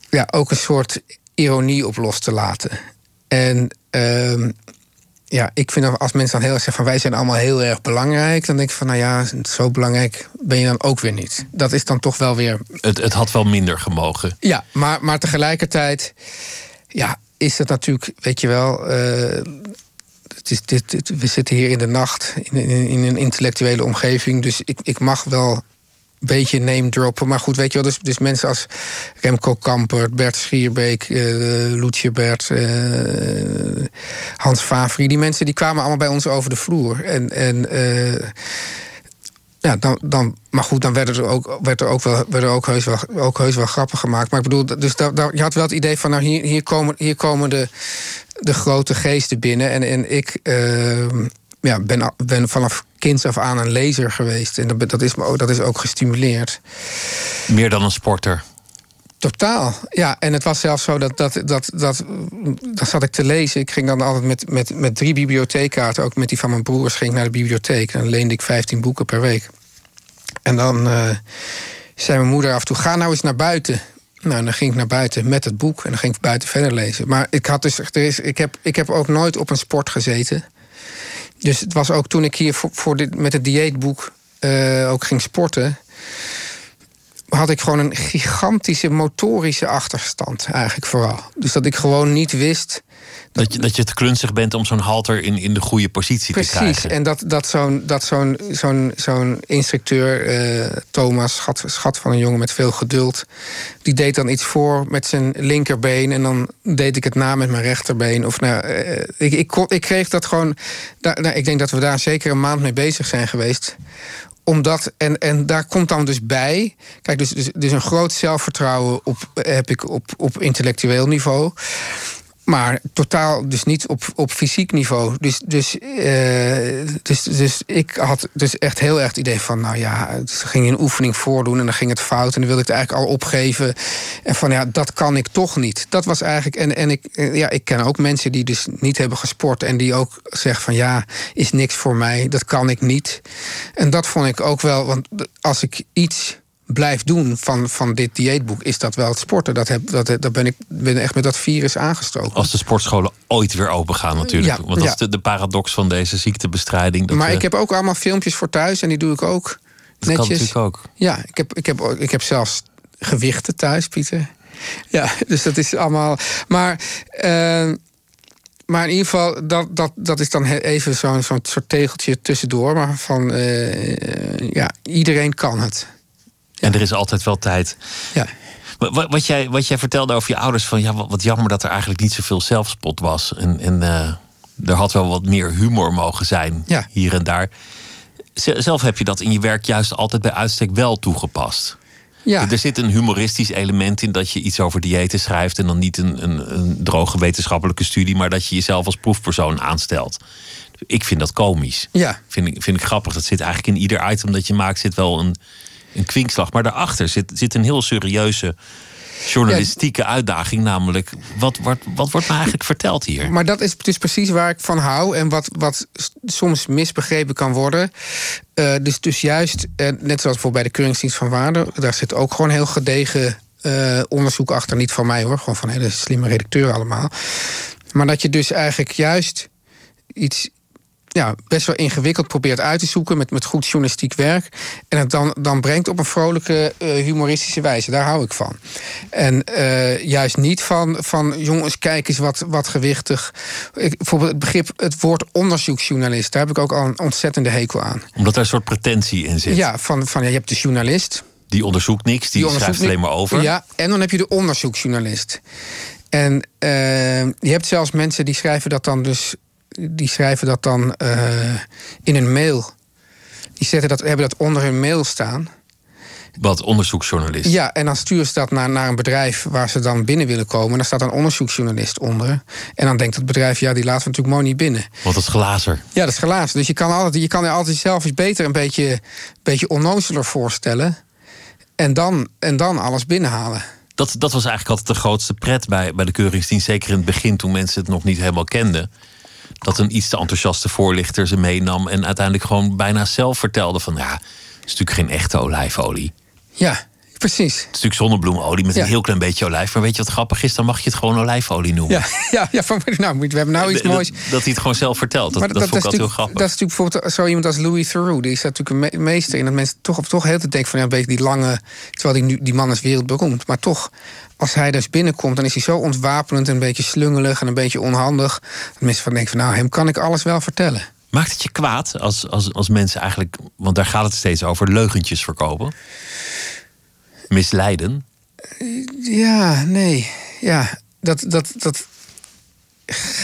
E: ja, ook een soort ironie op los te laten. En ehm, ja, ik vind dat als mensen dan heel erg zeggen van... wij zijn allemaal heel erg belangrijk... dan denk ik van, nou ja, zo belangrijk ben je dan ook weer niet. Dat is dan toch wel weer
D: Het, het had wel minder gemogen.
E: ja, maar, maar tegelijkertijd ja, is het natuurlijk, weet je wel. eh, het is, dit, we zitten hier in de nacht in, in, een intellectuele omgeving. Dus ik, ik mag wel een beetje name droppen. Maar goed, weet je wel, dus, dus mensen als Remco Kampert, Bert Schierbeek, eh Loetje Bert, eh, Hans Favri. Die mensen die kwamen allemaal bij ons over de vloer. En, en ja, dan, dan, maar goed, dan werden er ook, werd er ook, wel, werden er ook, heus wel, ook heus wel grappen gemaakt. Maar ik bedoel, dus daar, daar, je had wel het idee van, nou, hier, hier komen, hier komen de, de grote geesten binnen. En, en ik eh, ja, ben, ben vanaf kinds af aan een lezer geweest. En dat, dat, is, dat is ook gestimuleerd.
D: Meer dan een sporter.
E: Totaal. Ja, en het was zelfs zo dat, dat, dat, dat, dat zat ik te lezen. Ik ging dan altijd met, met, met drie bibliotheekkaarten, ook met die van mijn broers, ging ik naar de bibliotheek. En dan leende ik 15 boeken per week. En dan eh, zei mijn moeder af en toe: ga nou eens naar buiten. Nou, dan ging ik naar buiten met het boek en dan ging ik buiten verder lezen. Maar ik, had dus, er is, ik, heb, ik heb ook nooit op een sport gezeten. Dus het was ook toen ik hier voor dit, met het dieetboek eh, ook ging sporten had ik gewoon een gigantische motorische achterstand, eigenlijk vooral. Dus dat ik gewoon niet wist.
D: Dat je, dat je te klunzig bent om zo'n halter in, in de goede positie te
E: Precies.
D: krijgen.
E: En dat, dat zo'n dat zo'n zo'n zo'n instructeur, eh, Thomas, schat, schat van een jongen met veel geduld, die deed dan iets voor met zijn linkerbeen en dan deed ik het na met mijn rechterbeen. Of nou, eh, ik, ik, kon- ik kreeg dat gewoon. Daar, nou, ik denk dat we daar zeker een maand mee bezig zijn geweest omdat, en, en daar komt dan dus bij. Kijk, dus, dus, dus een groot zelfvertrouwen op, heb ik op, op intellectueel niveau. Maar totaal dus niet op, op fysiek niveau. Dus, dus, eh, dus, dus ik had dus echt heel erg het idee van... nou ja, dus ging een oefening voordoen en dan ging het fout... en dan wilde ik het eigenlijk al opgeven. En van ja, dat kan ik toch niet. Dat was eigenlijk... En, en ik, eh, ja, ik ken ook mensen die dus niet hebben gesport... en die ook zeggen van ja, is niks voor mij, dat kan ik niet. En dat vond ik ook wel... want als ik iets blijf doen van, van dit dieetboek, is dat wel het sporten. Dat, heb, dat, dat ben ik ben echt met dat virus aangestoken.
D: Als de sportscholen ooit weer open gaan natuurlijk.
E: Ja,
D: Want dat
E: ja.
D: is de, de paradox van deze ziektebestrijding. Dat
E: maar
D: we-
E: ik heb ook allemaal filmpjes voor thuis en die doe ik ook
D: dat kan natuurlijk ook.
E: Ja, ik heb, ik, heb, ik heb zelfs gewichten thuis, Pieter. Ja, dus dat is allemaal. Maar, eh, maar in ieder geval, dat, dat, dat is dan even zo'n zo'n soort tegeltje tussendoor. Maar van eh, ja, iedereen kan het.
D: En er is altijd wel tijd.
E: Ja.
D: Wa- wa- Wat jij, wat jij vertelde over je ouders, van ja, wat, wat jammer dat er eigenlijk niet zoveel zelfspot was. En, en eh, er had wel wat meer humor mogen zijn,
E: Ja.
D: hier en daar. Zelf heb je dat in je werk juist altijd bij uitstek wel toegepast.
E: Ja.
D: Er zit een humoristisch element in dat je iets over diëten schrijft. En dan niet een, een, een droge wetenschappelijke studie, maar dat je jezelf als proefpersoon aanstelt. Ik vind dat komisch.
E: Ja.
D: Vind ik, vind ik grappig. Dat zit eigenlijk in ieder item dat je maakt, zit wel een, een kwinkslag. Maar daarachter zit, zit een heel serieuze journalistieke uitdaging, namelijk wat, wat, wat wordt nou eigenlijk verteld hier?
E: Maar dat is dus precies waar ik van hou en wat, wat soms misbegrepen kan worden. Uh, dus, dus juist, uh, net zoals bijvoorbeeld bij de Keuringsdienst van Waarde, daar zit ook gewoon heel gedegen uh, onderzoek achter. Niet van mij hoor, gewoon van hele slimme redacteuren allemaal. Maar dat je dus eigenlijk juist iets ja, best wel ingewikkeld probeert uit te zoeken met, met goed journalistiek werk. En het dan, dan brengt op een vrolijke, uh, humoristische wijze. Daar hou ik van. En uh, juist niet van, van jongens, kijk eens wat, wat gewichtig. Ik, bijvoorbeeld het begrip, het woord onderzoeksjournalist, daar heb ik ook al een ontzettende hekel aan.
D: Omdat er een soort pretentie in zit.
E: Ja, van, van ja, je hebt de journalist.
D: Die onderzoekt niks, die, die schrijft alleen maar over.
E: Ja, en dan heb je de onderzoeksjournalist. En uh, je hebt zelfs mensen die schrijven dat dan dus die schrijven dat dan uh, in een mail. Die zetten dat, hebben dat onder hun mail staan.
D: Wat onderzoeksjournalist?
E: Ja, en dan sturen ze dat naar, naar een bedrijf waar ze dan binnen willen komen. En daar staat een onderzoeksjournalist onder. En dan denkt het bedrijf, ja, die laten we natuurlijk mooi niet binnen.
D: Want dat is glazer.
E: Ja, dat is glazer. Dus je kan, altijd, je kan je altijd zelf iets beter een beetje, beetje onnozeler voorstellen. En dan, en dan alles binnenhalen.
D: Dat, dat was eigenlijk altijd de grootste pret bij, bij de keuringsdienst. Zeker in het begin, toen mensen het nog niet helemaal kenden dat een iets te enthousiaste voorlichter ze meenam en uiteindelijk gewoon bijna zelf vertelde van ja, is natuurlijk geen echte olijfolie.
E: Ja, precies. Het
D: is natuurlijk zonnebloemolie met een heel klein beetje olijf. Maar weet je wat grappig is? Dan mag je het gewoon olijfolie noemen.
E: Ja, ja, ja van, nou, we hebben nou iets moois.
D: Dat, hij het gewoon zelf vertelt. Dat, dat, dat, vond ik altijd heel grappig.
E: Dat is natuurlijk bijvoorbeeld zo iemand als Louis Theroux. Die is natuurlijk een meester in dat mensen toch, toch heel te denken van ja, een beetje die lange. Terwijl die, die man is wereldberoemd. Maar toch als hij dus binnenkomt, dan is hij zo ontwapenend en een beetje slungelig en een beetje onhandig. Dat mensen van denken van nou, hem kan ik alles wel vertellen.
D: Maakt het je kwaad als, als, als mensen eigenlijk, want daar gaat het steeds over, leugentjes verkopen? Misleiden?
E: Ja, nee. Ja, dat, dat, dat.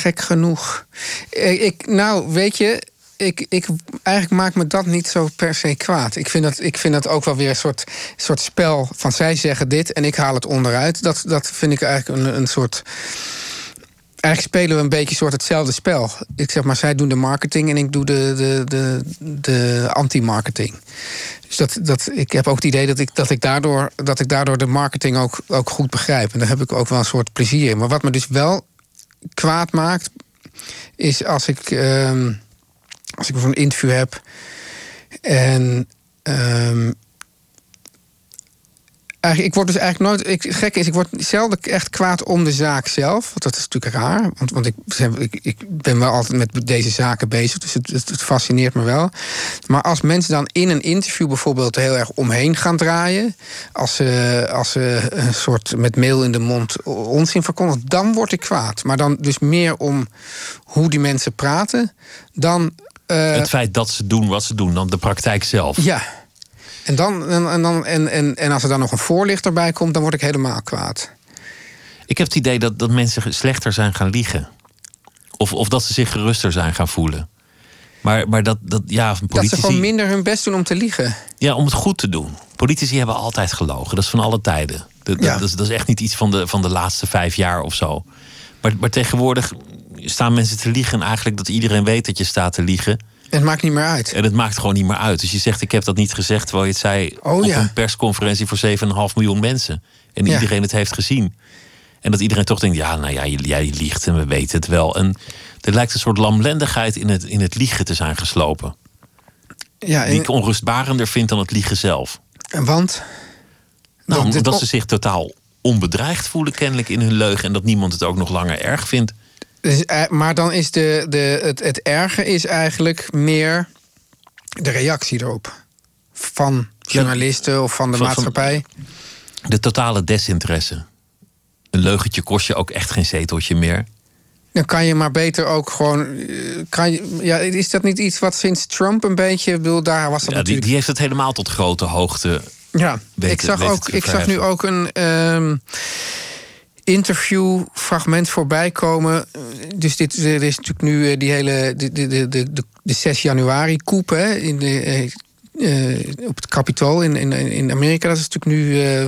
E: Gek genoeg. Ik, nou, weet je, ik, ik, eigenlijk maakt me dat niet zo per se kwaad. Ik vind dat, ik vind dat ook wel weer een soort, soort spel van zij zeggen dit en ik haal het onderuit. Dat, dat vind ik eigenlijk een, een soort. Eigenlijk spelen we een beetje soort hetzelfde spel. Ik zeg maar, zij doen de marketing en ik doe de, de, de, de anti-marketing. Dus dat, dat, ik heb ook het idee dat ik, dat ik, daardoor, dat ik daardoor de marketing ook, ook goed begrijp. En daar heb ik ook wel een soort plezier in. Maar wat me dus wel kwaad maakt, is als ik. Uh, als ik een interview heb. En um, eigenlijk, ik word dus eigenlijk nooit. Ik, gek is, ik word zelden echt kwaad om de zaak zelf. Want dat is natuurlijk raar. Want, want ik, ik, ik ben wel altijd met deze zaken bezig. Dus het, het, fascineert me wel. Maar als mensen dan in een interview bijvoorbeeld heel erg omheen gaan draaien. Als ze, als ze een soort met mail in de mond onzin verkondigen. Dan word ik kwaad. Maar dan dus meer om hoe die mensen praten. Dan
D: uh, het feit dat ze doen wat ze doen, dan de praktijk zelf.
E: Ja. En, dan, en, en, dan, en, en, en als er dan nog een voorlichter bij komt, dan word ik helemaal kwaad.
D: Ik heb het idee dat, dat mensen slechter zijn gaan liegen. Of, of dat ze zich geruster zijn gaan voelen. Maar, maar dat, dat, ja,
E: politici... dat ze gewoon minder hun best doen om te liegen.
D: Ja, om het goed te doen. Politici hebben altijd gelogen. Dat is van alle tijden. Dat, ja. dat, is, dat is echt niet iets van de, van de laatste vijf jaar of zo. Maar, maar tegenwoordig staan mensen te liegen. En eigenlijk dat iedereen weet dat je staat te liegen.
E: Het maakt niet meer uit.
D: En het maakt gewoon niet meer uit. Dus je zegt, ik heb dat niet gezegd, terwijl je het zei oh, op een persconferentie voor 7,5 miljoen mensen. En iedereen het heeft gezien. En dat iedereen toch denkt, ja, nou ja, jij liegt en we weten het wel. En er lijkt een soort lamlendigheid in het, in het liegen te zijn geslopen. Ja, en... Die ik onrustbarender vind dan het liegen zelf.
E: En want?
D: Nou, nou omdat ze zich totaal onbedreigd voelen kennelijk in hun leugen... en dat niemand het ook nog langer erg vindt.
E: Dus, eh, maar dan is de, de, het, het erge is eigenlijk meer de reactie erop. Van journalisten of van de maatschappij.
D: de totale desinteresse. Een leugentje kost je ook echt geen zeteltje meer.
E: Dan kan je maar beter ook gewoon. Eh, kan je, ja, is dat niet iets wat sinds Trump een beetje. Ik bedoel, daar was dat ja,
D: natuurlijk... die, heeft het helemaal tot grote hoogte.
E: Ja, ik zag, ook, ik zag nu ook een. Um, interviewfragment voorbij komen. Dus dit er is natuurlijk nu eh, die hele. de, de, de, de, de 6 januari koep hè, in de, uh, op het Capitool in, in, in Amerika. Dat is natuurlijk nu. Uh,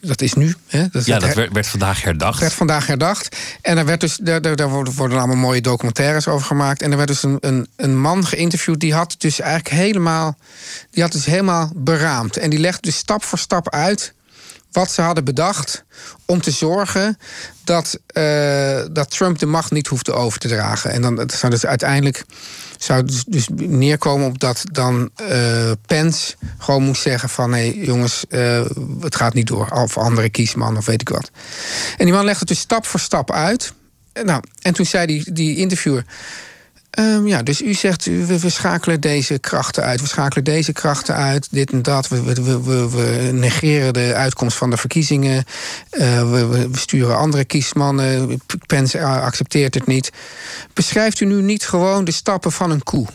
E: dat is nu. Hè?
D: Dat ja, dat werd, werd, vandaag herdacht.
E: Werd vandaag herdacht. En er werd dus, daar, daar worden, worden allemaal mooie documentaires over gemaakt. En er werd dus een, een, een man geïnterviewd. Die had dus eigenlijk helemaal. Die had dus helemaal beraamd. En die legde dus stap voor stap uit wat ze hadden bedacht om te zorgen dat, uh, dat Trump de macht niet hoefde over te dragen. En dan zou dus uiteindelijk zou dus, dus neerkomen op dat dan uh, Pence gewoon moest zeggen van nee jongens, uh, het gaat niet door. Of andere kiesman of weet ik wat. En die man legde het dus stap voor stap uit. Nou, en toen zei die, die interviewer. Um, ja, dus u zegt, we, we, schakelen deze krachten uit. We schakelen deze krachten uit, dit en dat. We, we, we, we negeren de uitkomst van de verkiezingen. Uh, we, we, sturen andere kiesmannen. Pence accepteert het niet. Beschrijft u nu niet gewoon de stappen van een koe?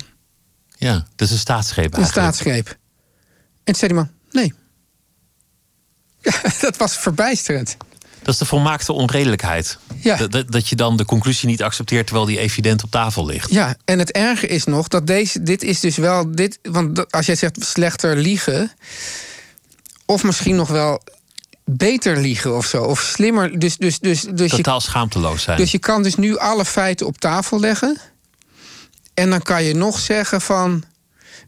D: Ja, dat is een staatsgreep eigenlijk.
E: Een staatsgreep. En toen zei die man, nee. Ja, dat was verbijsterend.
D: Dat is de volmaakte onredelijkheid.
E: Ja.
D: Dat, dat, je dan de conclusie niet accepteert terwijl die evident op tafel ligt.
E: Ja, en het erge is nog dat deze, dit is dus wel. Dit, want als jij zegt slechter liegen. Of misschien nog wel beter liegen of zo. Of slimmer. Dus, dus, dus, dus
D: Totaal schaamteloos zijn.
E: Dus je kan dus nu alle feiten op tafel leggen. En dan kan je nog zeggen van.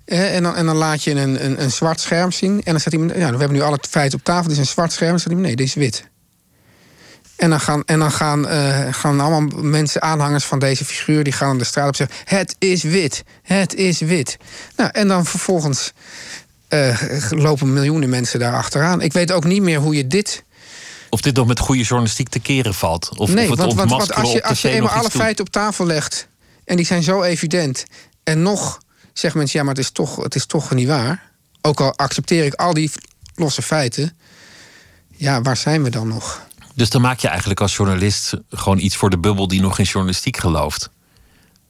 E: en, dan, en dan laat je een, een, een zwart scherm zien. En dan zegt iemand, ja, we hebben nu alle feiten op tafel. Dit is een zwart scherm. Dan zegt iemand, nee, dit is wit. En dan gaan, en dan gaan, uh, gaan allemaal mensen, aanhangers van deze figuur, die gaan de straat op zeggen: Het is wit, het is wit. Nou, en dan vervolgens uh, lopen miljoenen mensen daar achteraan. Ik weet ook niet meer hoe je dit.
D: Of dit nog met goede journalistiek te keren valt. Of,
E: nee,
D: of het
E: want, want, want als je,
D: als
E: je eenmaal alle feiten op tafel legt. en die zijn zo evident. en nog zeggen mensen: ja, maar het is toch, het is toch niet waar. Ook al accepteer ik al die losse feiten. Ja, waar zijn we dan nog?
D: Dus dan maak je eigenlijk als journalist gewoon iets voor de bubbel die nog in journalistiek gelooft.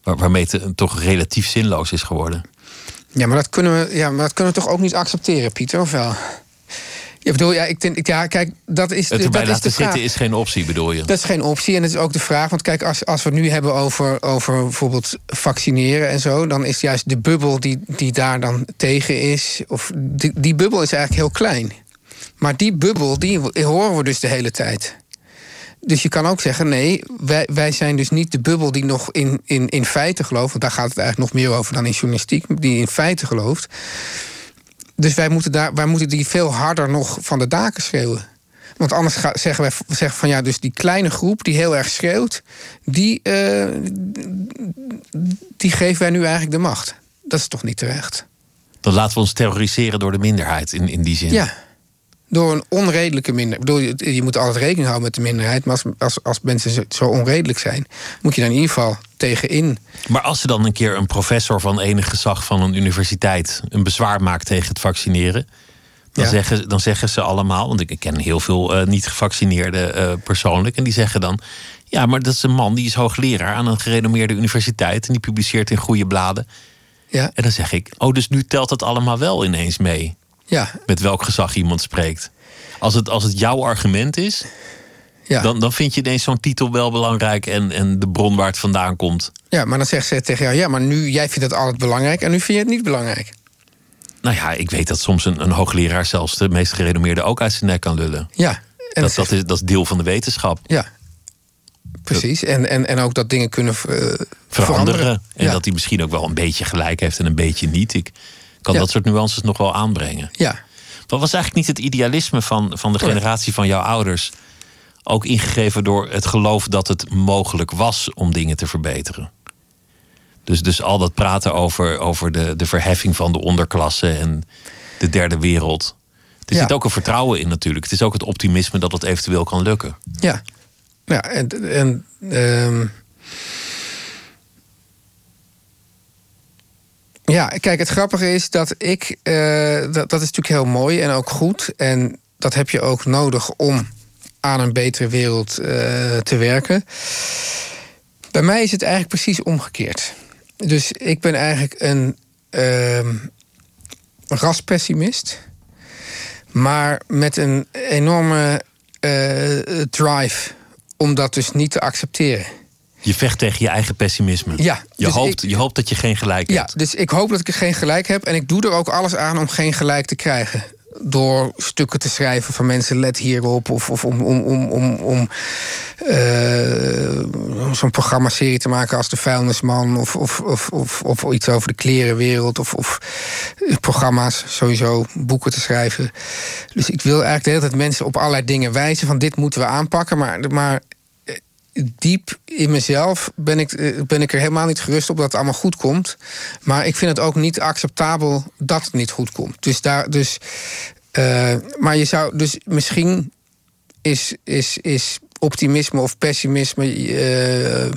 D: Waar, waarmee het toch relatief zinloos is geworden.
E: Ja, maar dat kunnen we, ja, maar dat kunnen we toch ook niet accepteren, Pieter, of wel? Ja, bedoel, ja, ik denk, ja, kijk, dat is.
D: Het erbij
E: dat
D: laten
E: is de
D: zitten is geen optie, bedoel je?
E: Dat is geen optie. En dat is ook de vraag. Want kijk, als, als we het nu hebben over, over bijvoorbeeld vaccineren en zo, dan is juist de bubbel die, die daar dan tegen is. Of die, die bubbel is eigenlijk heel klein. Maar die bubbel, die horen we dus de hele tijd. Dus je kan ook zeggen, nee, wij, wij zijn dus niet de bubbel die nog in, in, in feiten gelooft. Want daar gaat het eigenlijk nog meer over dan in journalistiek, die in feiten gelooft. Dus wij moeten, daar, wij moeten die veel harder nog van de daken schreeuwen. Want anders zeggen wij zeggen van ja, dus die kleine groep die heel erg schreeuwt, die, uh, die geven wij nu eigenlijk de macht. Dat is toch niet terecht?
D: Dan laten we ons terroriseren door de minderheid in, in die zin.
E: Ja, door een onredelijke minderheid. Je moet altijd rekening houden met de minderheid. Maar als, als, als mensen zo onredelijk zijn, moet je dan in ieder geval tegenin.
D: Maar als er dan een keer een professor van enig gezag van een universiteit een bezwaar maakt tegen het vaccineren. Dan, ja. zeggen, dan zeggen ze allemaal, want ik ken heel veel uh, niet gevaccineerden uh, persoonlijk. En die zeggen dan: Ja, maar dat is een man die is hoogleraar aan een gerenommeerde universiteit. En die publiceert in goede bladen.
E: Ja.
D: En dan zeg ik: Oh, dus nu telt het allemaal wel ineens mee.
E: Ja.
D: Met welk gezag iemand spreekt. Als het, als het jouw argument is,
E: ja.
D: dan, dan vind je ineens zo'n titel wel belangrijk en, en de bron waar het vandaan komt.
E: Ja, maar dan zegt ze tegen jou: ja, maar nu jij vindt het altijd belangrijk en nu vind je het niet belangrijk.
D: Nou ja, ik weet dat soms een, een hoogleraar zelfs de meest gerenommeerde ook uit zijn nek kan lullen.
E: Ja,
D: en dat, dat, is, dat is deel van de wetenschap.
E: Ja, precies. En, en, en ook dat dingen kunnen uh, veranderen.
D: veranderen. En
E: ja.
D: dat hij misschien ook wel een beetje gelijk heeft en een beetje niet. Ik kan ja. dat soort nuances nog wel aanbrengen.
E: Ja.
D: Wat was eigenlijk niet het idealisme van, van de generatie van jouw ouders? Ook ingegeven door het geloof dat het mogelijk was om dingen te verbeteren. Dus, dus al dat praten over, over de, de verheffing van de onderklasse en de derde wereld. Er
E: Ja.
D: zit ook een vertrouwen in natuurlijk. Het is ook het optimisme dat het eventueel kan lukken.
E: Ja. Ja, en. en ehm, Ja, kijk, het grappige is dat ik. eh, dat, dat is natuurlijk heel mooi en ook goed. En dat heb je ook nodig om aan een betere wereld eh, te werken. Bij mij is het eigenlijk precies omgekeerd. Dus ik ben eigenlijk een ehm raspessimist. Maar met een enorme eh, drive om dat dus niet te accepteren.
D: Je vecht tegen je eigen pessimisme.
E: Ja,
D: je,
E: dus
D: hoopt,
E: ik-
D: je hoopt dat je geen gelijk
E: Ja,
D: hebt.
E: dus ik hoop dat ik geen gelijk heb. En ik doe er ook alles aan om geen gelijk te krijgen. door stukken te schrijven van mensen, let hierop. Of, of om, om, om, om, om uh, zo'n programma-serie te maken als De Vuilnisman. Of, of, of, of, of iets over de klerenwereld. Of, of programma's, sowieso boeken te schrijven. Dus ik wil eigenlijk de hele tijd mensen op allerlei dingen wijzen van dit moeten we aanpakken. Maar, maar diep in mezelf ben ik, eh, ben ik er helemaal niet gerust op dat het allemaal goed komt. Maar ik vind het ook niet acceptabel dat het niet goed komt. Dus daar, dus, uh, maar je zou, dus misschien is, is, is optimisme of pessimisme, uh,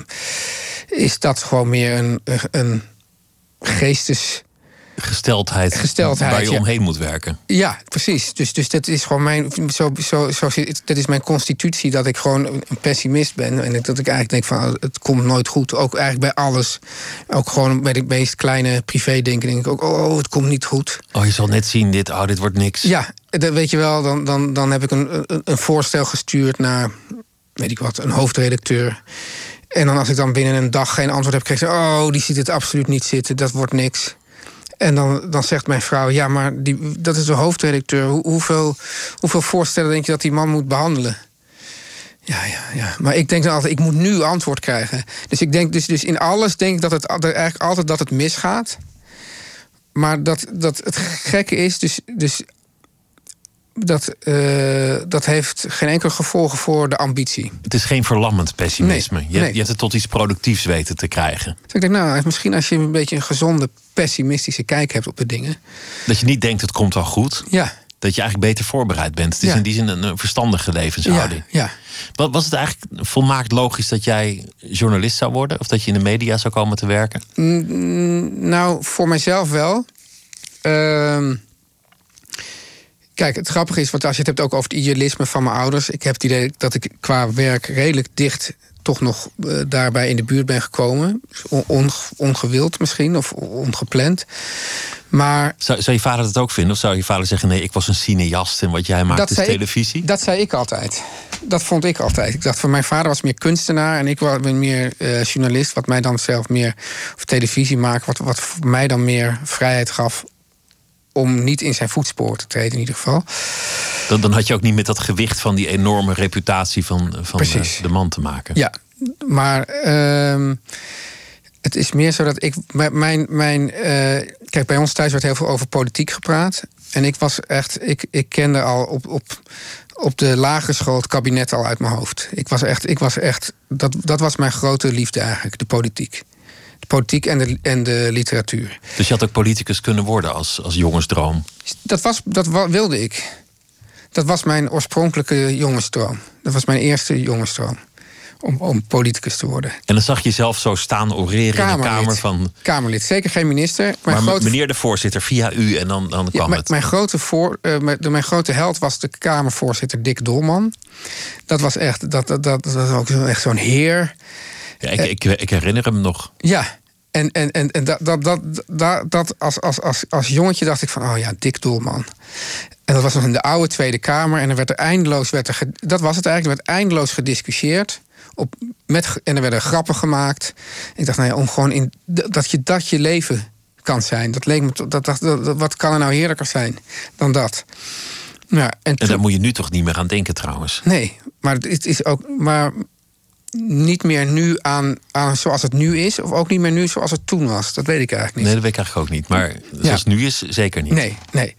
E: is dat gewoon meer een, een geestes
D: gesteldheid, gesteldheid waar je omheen moet werken.
E: Ja, precies. Dus, dus dat is gewoon mijn, zo, zo, zo, dat is mijn constitutie dat ik gewoon een pessimist ben. En dat ik eigenlijk denk van oh, het komt nooit goed. Ook eigenlijk bij alles. Ook gewoon bij de meest kleine privé denken denk ik ook, oh, oh, het komt niet goed.
D: Oh, je zal net zien, dit, oh, dit wordt niks.
E: Ja, dat weet je wel, dan, dan, dan heb ik een, een, voorstel gestuurd naar, weet ik wat, een hoofdredacteur. En dan als ik dan binnen een dag geen antwoord heb, ik... oh, die ziet het absoluut niet zitten, dat wordt niks. En dan, dan zegt mijn vrouw: Ja, maar die, dat is de hoofdredacteur. hoeveel, hoeveel voorstellen denk je dat die man moet behandelen? Ja, ja, ja. Maar ik denk dan altijd: ik moet nu antwoord krijgen. Dus ik denk dus, dus in alles denk ik dat het eigenlijk altijd dat het misgaat. Maar dat, dat het gekke is, dus, dus dat, uh, dat heeft geen enkel gevolgen voor de ambitie.
D: Het is geen verlammend pessimisme. je, je, hebt het tot iets productiefs weten te krijgen.
E: Dus ik denk, nou, misschien als je een beetje een gezonde pessimistische kijk hebt op de dingen.
D: Dat je niet denkt, het komt wel goed.
E: Ja.
D: Dat je eigenlijk beter voorbereid bent. Het is in die zin een, verstandige levenshouding.
E: Ja,
D: ja. Was het eigenlijk volmaakt logisch dat jij journalist zou worden? Of dat je in de media zou komen te werken?
E: Mm, nou, voor mijzelf wel. Uh, Kijk, het grappige is, want als je het hebt ook over het idealisme van mijn ouders. Ik heb het idee dat ik qua werk redelijk dicht toch nog uh, daarbij in de buurt ben gekomen. On, ongewild misschien, of ongepland. Maar,
D: zou, zou, je vader dat ook vinden? Of zou je vader zeggen: nee, ik was een cineast en wat jij maakt is televisie?
E: Ik, dat zei ik altijd. Dat vond ik altijd. Ik dacht van mijn vader was meer kunstenaar en ik was meer uh, journalist, wat mij dan zelf meer. of televisie maken, wat, wat mij dan meer vrijheid gaf om niet in zijn voetspoor te treden in ieder geval.
D: Dan, dan had je ook niet met dat gewicht van die enorme reputatie van, van de, eh, de, man te maken.
E: Ja, maar uh, het is meer zo dat ik. Mijn, mijn, uh, kijk, bij ons thuis werd heel veel over politiek gepraat. En ik was echt. Ik, ik kende al op, op, op de lagere school het kabinet al uit mijn hoofd. Ik was echt. Ik was echt dat, dat was mijn grote liefde eigenlijk, de politiek politiek en de, en de literatuur.
D: Dus je had ook politicus kunnen worden als, als jongensdroom?
E: Dat, was, dat wilde ik. Dat was mijn oorspronkelijke jongensdroom. Dat was mijn eerste jongensdroom. Om, om politicus te worden.
D: En dan zag je zelf zo staan oreren in de Kamer van...
E: Kamerlid, zeker geen minister.
D: maar grote... meneer de voorzitter, via u en dan, dan kwam het.
E: Mijn grote, voor, uh, mijn, mijn, grote held was de Kamervoorzitter Dick Dolman. Dat was echt, dat, dat, dat, dat was ook echt zo'n heer.
D: Ja, ik, ik, ik, herinner hem nog.
E: Ja, en, en, en, en dat, dat, dat, dat, dat als, als, als, als jongetje dacht ik van, oh ja, Dick Doelman. En dat was nog in de oude Tweede Kamer. En er werd er eindeloos, werd er, dat was het eigenlijk, er werd eindeloos gediscussieerd. Op, met, en er werden grappen gemaakt. ik dacht, nou ja, om gewoon in, dat, je, dat je leven kan zijn. Dat leek me, dat, dat, dat, wat kan er nou heerlijker zijn dan dat?
D: Ja, en, en daar moet je nu toch niet meer aan denken trouwens.
E: Nee, maar het is ook. Maar niet meer nu aan, aan zoals het nu is, of ook niet meer nu zoals het toen was. Dat weet ik eigenlijk niet.
D: Nee, dat weet ik eigenlijk ook niet. Maar zoals het nu is, zeker niet.
E: Nee, nee.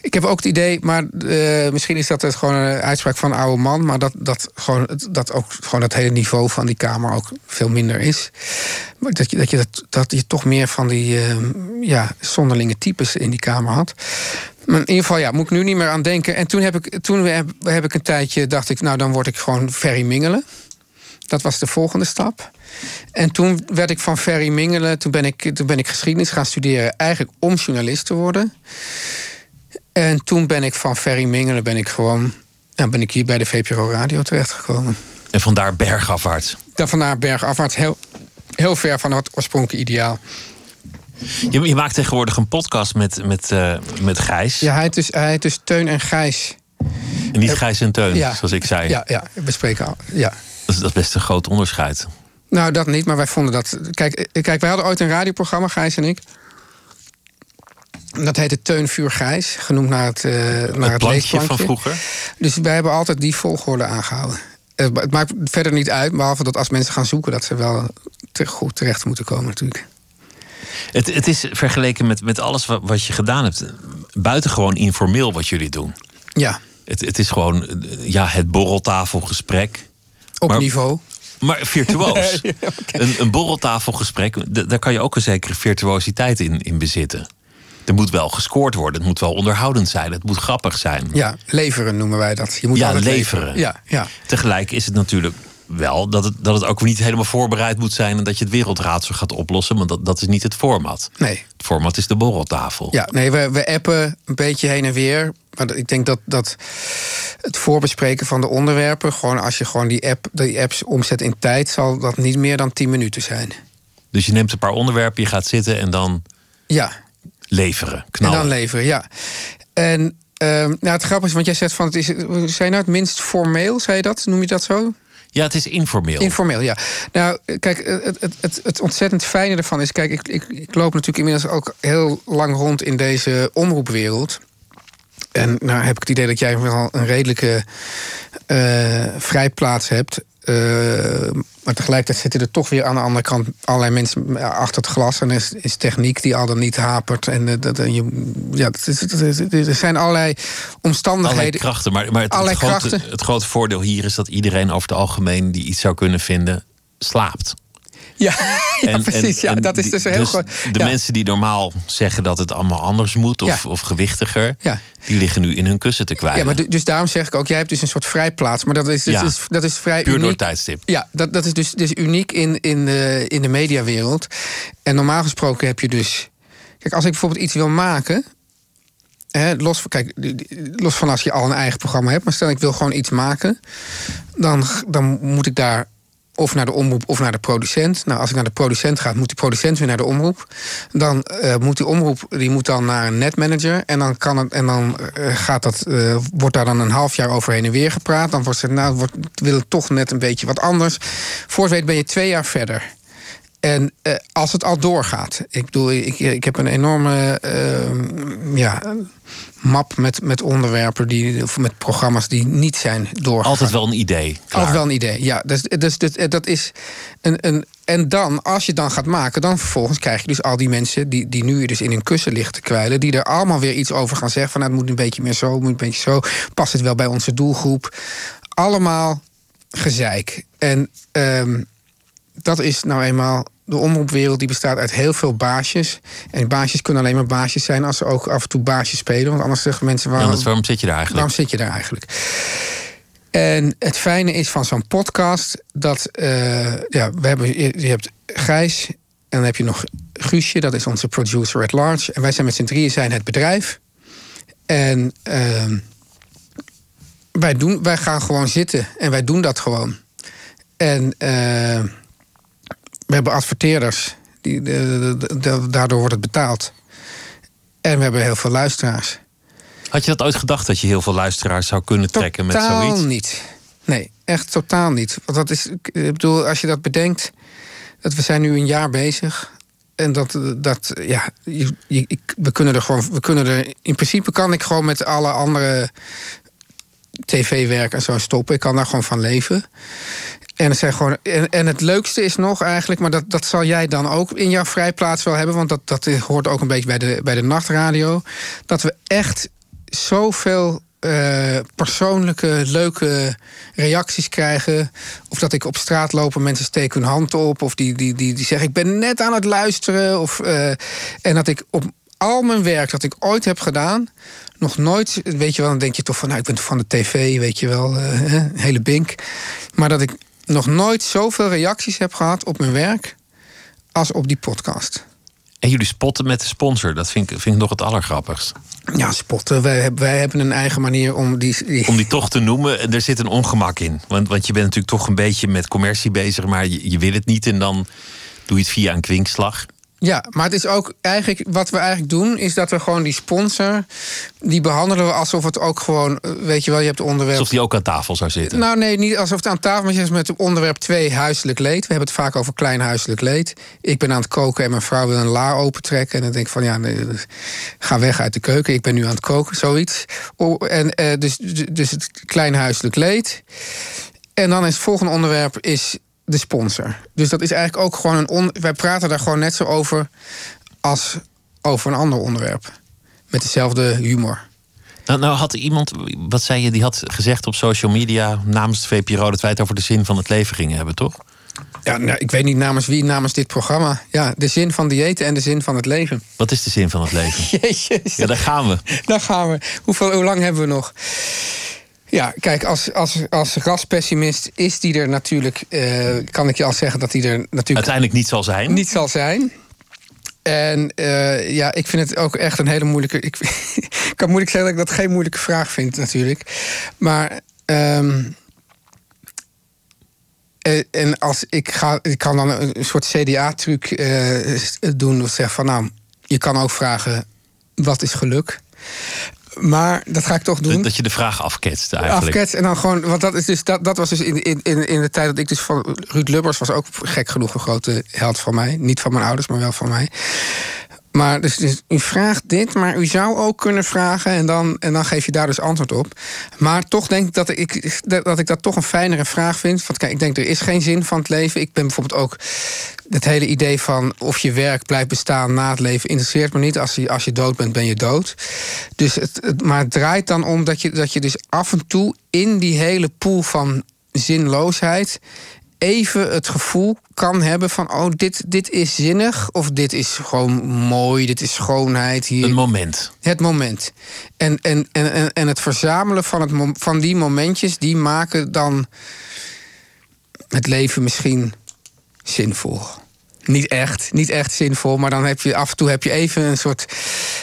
E: Ik heb ook het idee, maar uh, misschien is dat het gewoon een uitspraak van een oude man, maar dat, dat, gewoon, dat ook gewoon het hele niveau van die Kamer ook veel minder is. Maar dat je, dat je, dat, dat je toch meer van die uh, ja, zonderlinge types in die Kamer had. Maar in ieder geval, ja, moet ik nu niet meer aan denken. En toen heb ik, toen heb, heb ik een tijdje, dacht ik, nou dan word ik gewoon Ferry Mingelen. Dat was de volgende stap. En toen werd ik van Ferry Mingelen, toen ben ik, toen ben ik geschiedenis gaan studeren, eigenlijk om journalist te worden. En toen ben ik van Ferry Mingelen ben ik gewoon, dan ben ik hier bij de VPRO Radio terechtgekomen.
D: En vandaar bergafwaarts?
E: Dan vandaar bergafwaarts, heel, heel ver van het oorspronkelijke ideaal.
D: Je, je, maakt tegenwoordig een podcast met, met, uh, met Gijs.
E: Ja, hij heet, dus, hij heet dus Teun en Gijs.
D: En niet Gijs en Teun, ja, zoals ik zei.
E: Ja, ja we spreken al. Ja.
D: Dat is, dat best een groot onderscheid.
E: Nou, dat niet, maar wij vonden dat. Kijk, kijk wij hadden ooit een radioprogramma, Gijs en ik. Dat heette Teun Vuur Gijs, genoemd naar het, uh, naar het,
D: het plankje van vroeger.
E: Dus wij hebben altijd die volgorde aangehouden. Het maakt verder niet uit, behalve dat als mensen gaan zoeken, dat ze wel goed terecht moeten komen, natuurlijk.
D: Het, het is vergeleken met, met alles wat, wat je gedaan hebt, buitengewoon informeel wat jullie doen.
E: Ja.
D: Het, het is gewoon ja, het borreltafelgesprek.
E: Op niveau.
D: Maar virtuoos. een, een borreltafelgesprek, daar kan je ook een zekere virtuositeit in, in bezitten. Er moet wel gescoord worden, het moet wel onderhoudend zijn, het moet grappig zijn.
E: Ja, leveren noemen wij dat.
D: Je moet ja, leveren.
E: Ja, ja.
D: Tegelijk is het natuurlijk wel dat het, dat het ook niet helemaal voorbereid moet zijn en dat je het wereldraadsel gaat oplossen, want dat, dat is niet het format.
E: Nee.
D: Het format is de borreltafel.
E: Ja, nee, we, we appen een beetje heen en weer. Maar ik denk dat, dat het voorbespreken van de onderwerpen, gewoon als je gewoon die, app, die apps omzet in tijd, zal dat niet meer dan 10 minuten zijn.
D: Dus je neemt een paar onderwerpen, je gaat zitten en dan.
E: Ja.
D: Leveren, knallen.
E: En dan leveren, ja. En uh, nou, het grappige is, want jij zegt van het is. Zijn nou het minst formeel, zei je dat? Noem je dat zo?
D: Ja, het is informeel.
E: Informeel, ja. Nou, kijk, het, het, het, het ontzettend fijne ervan is... Kijk, ik, ik, ik loop natuurlijk inmiddels ook heel lang rond in deze omroepwereld. En nou heb ik het idee dat jij wel een redelijke uh, vrijplaats hebt. Uh, maar tegelijkertijd zitten er toch weer aan de andere kant allerlei mensen achter het glas. En is, is techniek die al dan niet hapert. En, uh, dat, je, ja, er zijn allerlei omstandigheden.
D: Allerlei krachten. Maar, maar het, het, grote, het grote voordeel hier is dat iedereen over het algemeen die iets zou kunnen vinden, slaapt.
E: Ja, ja precies. ja, dat is dus heel dus
D: De mensen die normaal zeggen dat het allemaal anders moet of, of gewichtiger, die liggen nu in hun kussen te kwijt.
E: Ja, maar dus daarom zeg ik ook, jij hebt dus een soort vrijplaats. Maar dat is, dus, is, dat is vrij
D: Puur
E: uniek.
D: door tijdstip.
E: Ja, dat, dat is dus, dus uniek in, in, de, in de mediawereld. En normaal gesproken heb je dus. Kijk, als ik bijvoorbeeld iets wil maken. Los, van, kijk, los van als je al een eigen programma hebt, maar stel ik wil gewoon iets maken, dan, dan moet ik daar of naar de omroep of naar de producent. Nou, als ik naar de producent ga, moet die producent weer naar de omroep. Dan uh, moet die omroep die moet dan naar een netmanager. En dan, kan het, en dan uh, gaat dat, uh, wordt daar dan een half jaar over heen en weer gepraat. Dan wordt ze, nou, wil het toch net een beetje wat anders. Voor ben je twee jaar verder. En als het al doorgaat. Ik bedoel, ik, ik heb een enorme ja, map met, met onderwerpen die, of met programma's die niet zijn doorgegaan.
D: Altijd wel een idee. Klaar.
E: Altijd wel een idee, ja. Dus, dus, dus, dat is een, een. En dan, als je dan gaat maken, dan vervolgens krijg je dus al die mensen die, die nu dus in hun kussen liggen te kwijlen, die er allemaal weer iets over gaan zeggen. Van nou, het moet een beetje meer zo, moet een beetje zo. Past het wel bij onze doelgroep? Allemaal gezeik. En um, dat is nou eenmaal de omroepwereld die bestaat uit heel veel baasjes. En baasjes kunnen alleen maar baasjes zijn als ze ook af en toe baasjes spelen. Want anders zeggen mensen...
D: Waarom, ja, waarom zit je daar eigenlijk?
E: Waarom zit je daar eigenlijk? En het fijne is van zo'n podcast dat... Uh, ja, we hebben, je hebt Gijs en dan heb je nog Guusje. Dat is onze producer at large. En wij zijn met z'n drieën zijn het bedrijf. En uh, wij, doen, wij gaan gewoon zitten. En wij doen dat gewoon. En... Uh, we hebben adverteerders, die, de, daardoor wordt het betaald. En we hebben heel veel luisteraars.
D: Had je dat ooit gedacht dat je heel veel luisteraars zou kunnen trekken
E: totaal
D: met zoiets?
E: niet. Nee, echt totaal niet. Want dat is, ik bedoel, als je dat bedenkt, dat we zijn nu een jaar bezig. En dat, dat ja, je, je, we kunnen er gewoon, we kunnen er, in principe kan ik gewoon met alle andere tv-werk en zo stoppen. Ik kan daar gewoon van leven. En het, zijn gewoon, en, en, het leukste is nog eigenlijk, maar dat, dat zal jij dan ook in jouw vrijplaats wel hebben, want dat, dat hoort ook een beetje bij de, bij de nachtradio. Dat we echt zoveel uh, persoonlijke, leuke reacties krijgen. Of dat ik op straat loop en mensen steken hun hand op. Of die, die, die, die zeggen: Ik ben net aan het luisteren. Of, uh, en dat ik op al mijn werk dat ik ooit heb gedaan. Nog nooit, weet je wel, dan denk je toch van, nou, ik ben van de tv, weet je wel, uh, hele bink. Maar dat ik nog nooit zoveel reacties heb gehad op mijn werk als op die podcast.
D: En jullie spotten met de sponsor, dat vind ik, vind ik nog het allergrappigst.
E: Ja, spotten. Wij, hebben, wij hebben een eigen manier om die,
D: Om die toch te noemen. Er zit een ongemak in. Want, want je bent natuurlijk toch een beetje met commercie bezig, maar je, je wil het niet en dan doe je het via een kwinkslag.
E: Ja, maar het is ook eigenlijk wat we eigenlijk doen, is dat we gewoon die sponsor, die behandelen we alsof het ook gewoon, eh, weet je wel, je hebt onderwerp.
D: Alsof die ook aan tafel zou zitten.
E: Nou nee, niet alsof het aan tafel maar je is met onderwerp 2 huiselijk leed. We hebben het vaak over klein huiselijk leed. Ik ben aan het koken en mijn vrouw wil een la opentrekken. En dan denk ik van ja, nee, ga weg uit de keuken. Ik ben nu aan het koken, zoiets. En, uh, dus, dus het klein huiselijk leed. En dan is het volgende onderwerp is de sponsor. Dus dat is eigenlijk ook gewoon een. On wij praten daar gewoon net zo over als over een ander onderwerp. Met dezelfde humor.
D: Nou, nou had iemand, wat zei je, die had gezegd op social media namens de VPRO dat wij het over de zin van het leven gingen hebben, toch?
E: Ja, nou, ik weet niet namens wie, namens dit programma. Ja, de zin van diëten en de zin van het leven.
D: Wat is de zin van het leven?
E: Jezus.
D: Ja, daar gaan we.
E: Daar gaan we. Hoeveel, hoe lang hebben we nog? Ja, kijk, als, als, als raspessimist is die er natuurlijk, uh, kan ik je al zeggen dat die er natuurlijk.
D: Uiteindelijk niet zal zijn.
E: Niet zal zijn. En uh, ja, ik vind het ook echt een hele moeilijke. Ik, ik kan moeilijk zeggen dat ik dat geen moeilijke vraag vind, natuurlijk. Maar. Um, en als ik ga, ik kan dan een soort CDA-truc uh, doen. Of zeggen van nou, je kan ook vragen: wat is geluk? Maar dat ga ik toch doen.
D: Dat je de vraag afketst eigenlijk.
E: Afketst en dan gewoon... Want dat, is dus, dat, dat was dus in, in, in de tijd dat ik dus van... Ruud Lubbers was ook gek genoeg een grote held van mij. Niet van mijn ouders, maar wel van mij. Maar dus, dus, u vraagt dit, maar u zou ook kunnen vragen en dan, en dan geef je daar dus antwoord op. Maar toch denk ik dat ik, dat ik dat toch een fijnere vraag vind. Want kijk, ik denk er is geen zin van het leven. Ik ben bijvoorbeeld ook het hele idee van of je werk blijft bestaan na het leven interesseert me niet. Als je, als je dood bent, ben je dood. Dus het, maar het draait dan om dat je, dat je dus af en toe in die hele pool van zinloosheid even het gevoel kan hebben van... oh, dit, dit is zinnig of dit is gewoon mooi, dit is schoonheid. Hier.
D: Een moment.
E: Het moment. En, en, en, en het verzamelen van, het, van die momentjes... die maken dan het leven misschien zinvol niet echt, niet echt zinvol. Maar dan heb je af en toe heb je even een soort.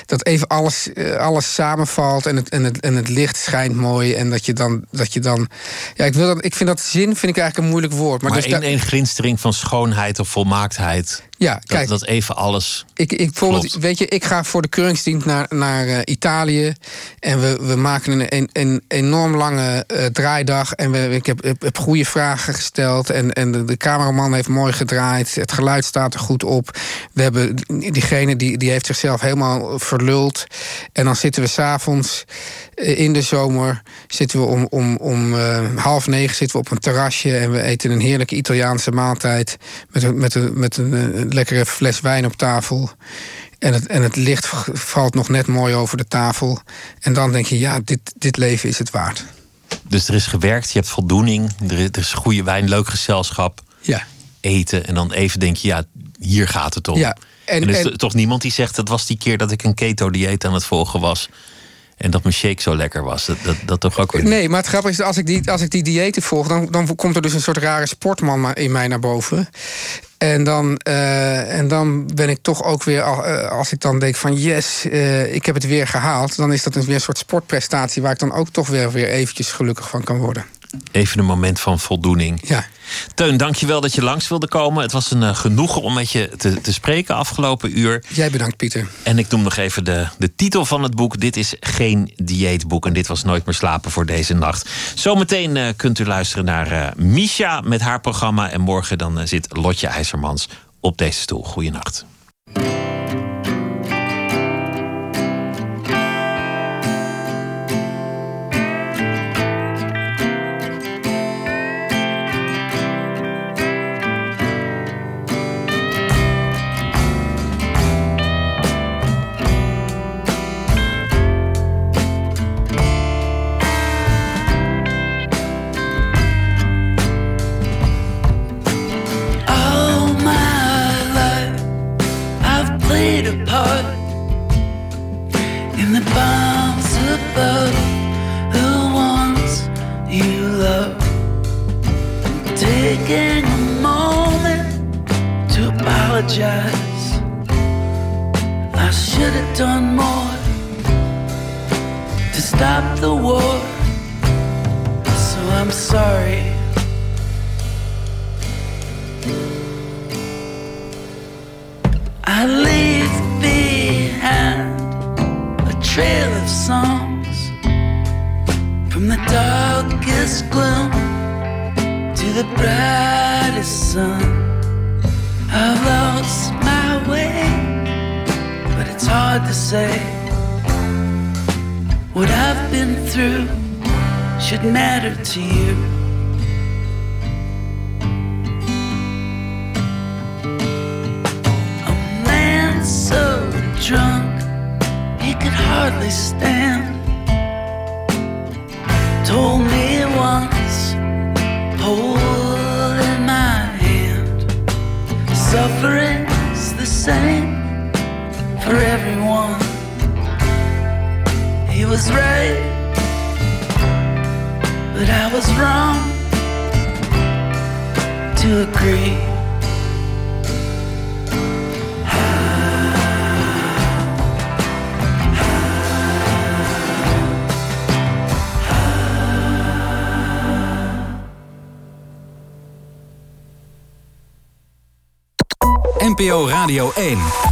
E: dat even alles, eh, alles samenvalt en het, en, het, en het licht schijnt mooi. En dat je dan. Dat je dan ja, ik, wil dat, ik vind dat zin vind ik eigenlijk een moeilijk woord.
D: Maar, maar dus één, glinstering van schoonheid of volmaaktheid.
E: Ja, kijk,
D: dat, even alles.
E: Ik, ik, bijvoorbeeld, weet je, ik ga voor de keuringsdienst naar, naar uh, Italië. En we, we maken een, een, een enorm lange uh, draaidag. En we, ik heb, heb, heb, goede vragen gesteld. En, en de, de, cameraman heeft mooi gedraaid. Het geluid staat er goed op. We hebben diegene die, die heeft zichzelf helemaal verluld. En dan zitten we s'avonds uh, in de zomer. Zitten we om, om, om half negen zitten we op een terrasje. En we eten een heerlijke Italiaanse maaltijd. Met, met, met, met een lekkere fles wijn op tafel. En het, en het licht valt nog net mooi over de tafel. En dan denk je, ja, dit, dit leven is het waard.
D: Dus er is gewerkt, je hebt voldoening, er is goede wijn, leuk gezelschap.
E: Ja.
D: Eten en dan even denk je, ja, hier gaat het om.
E: Ja.
D: En, en er is toch niemand die zegt, dat was die keer dat ik een keto-dieet aan het volgen was. En dat mijn shake zo lekker was. Dat, dat, dat toch ook weer.
E: Nee, maar het grappige is, als ik die, als ik die diëten volg, dan, dan komt er dus een soort rare sportman in mij naar boven. En dan, uh, en dan ben ik toch ook weer, uh, als ik dan denk van yes, uh, ik heb het weer gehaald, dan is dat weer een soort sportprestatie waar ik dan ook toch weer, weer eventjes gelukkig van kan worden.
D: Even een moment van voldoening.
E: Ja.
D: Teun, dankjewel dat je langs wilde komen. Het was een uh, genoegen om met je te, te spreken afgelopen uur.
E: Jij bedankt, Pieter.
D: En ik noem nog even de, de titel van het boek. Dit is geen dieetboek en dit was Nooit meer slapen voor deze nacht. Zometeen uh, kunt u luisteren naar uh, Misha met haar programma. En morgen dan zit Lotje IJzermans op deze stoel. Goeienacht.
B: Radio 1.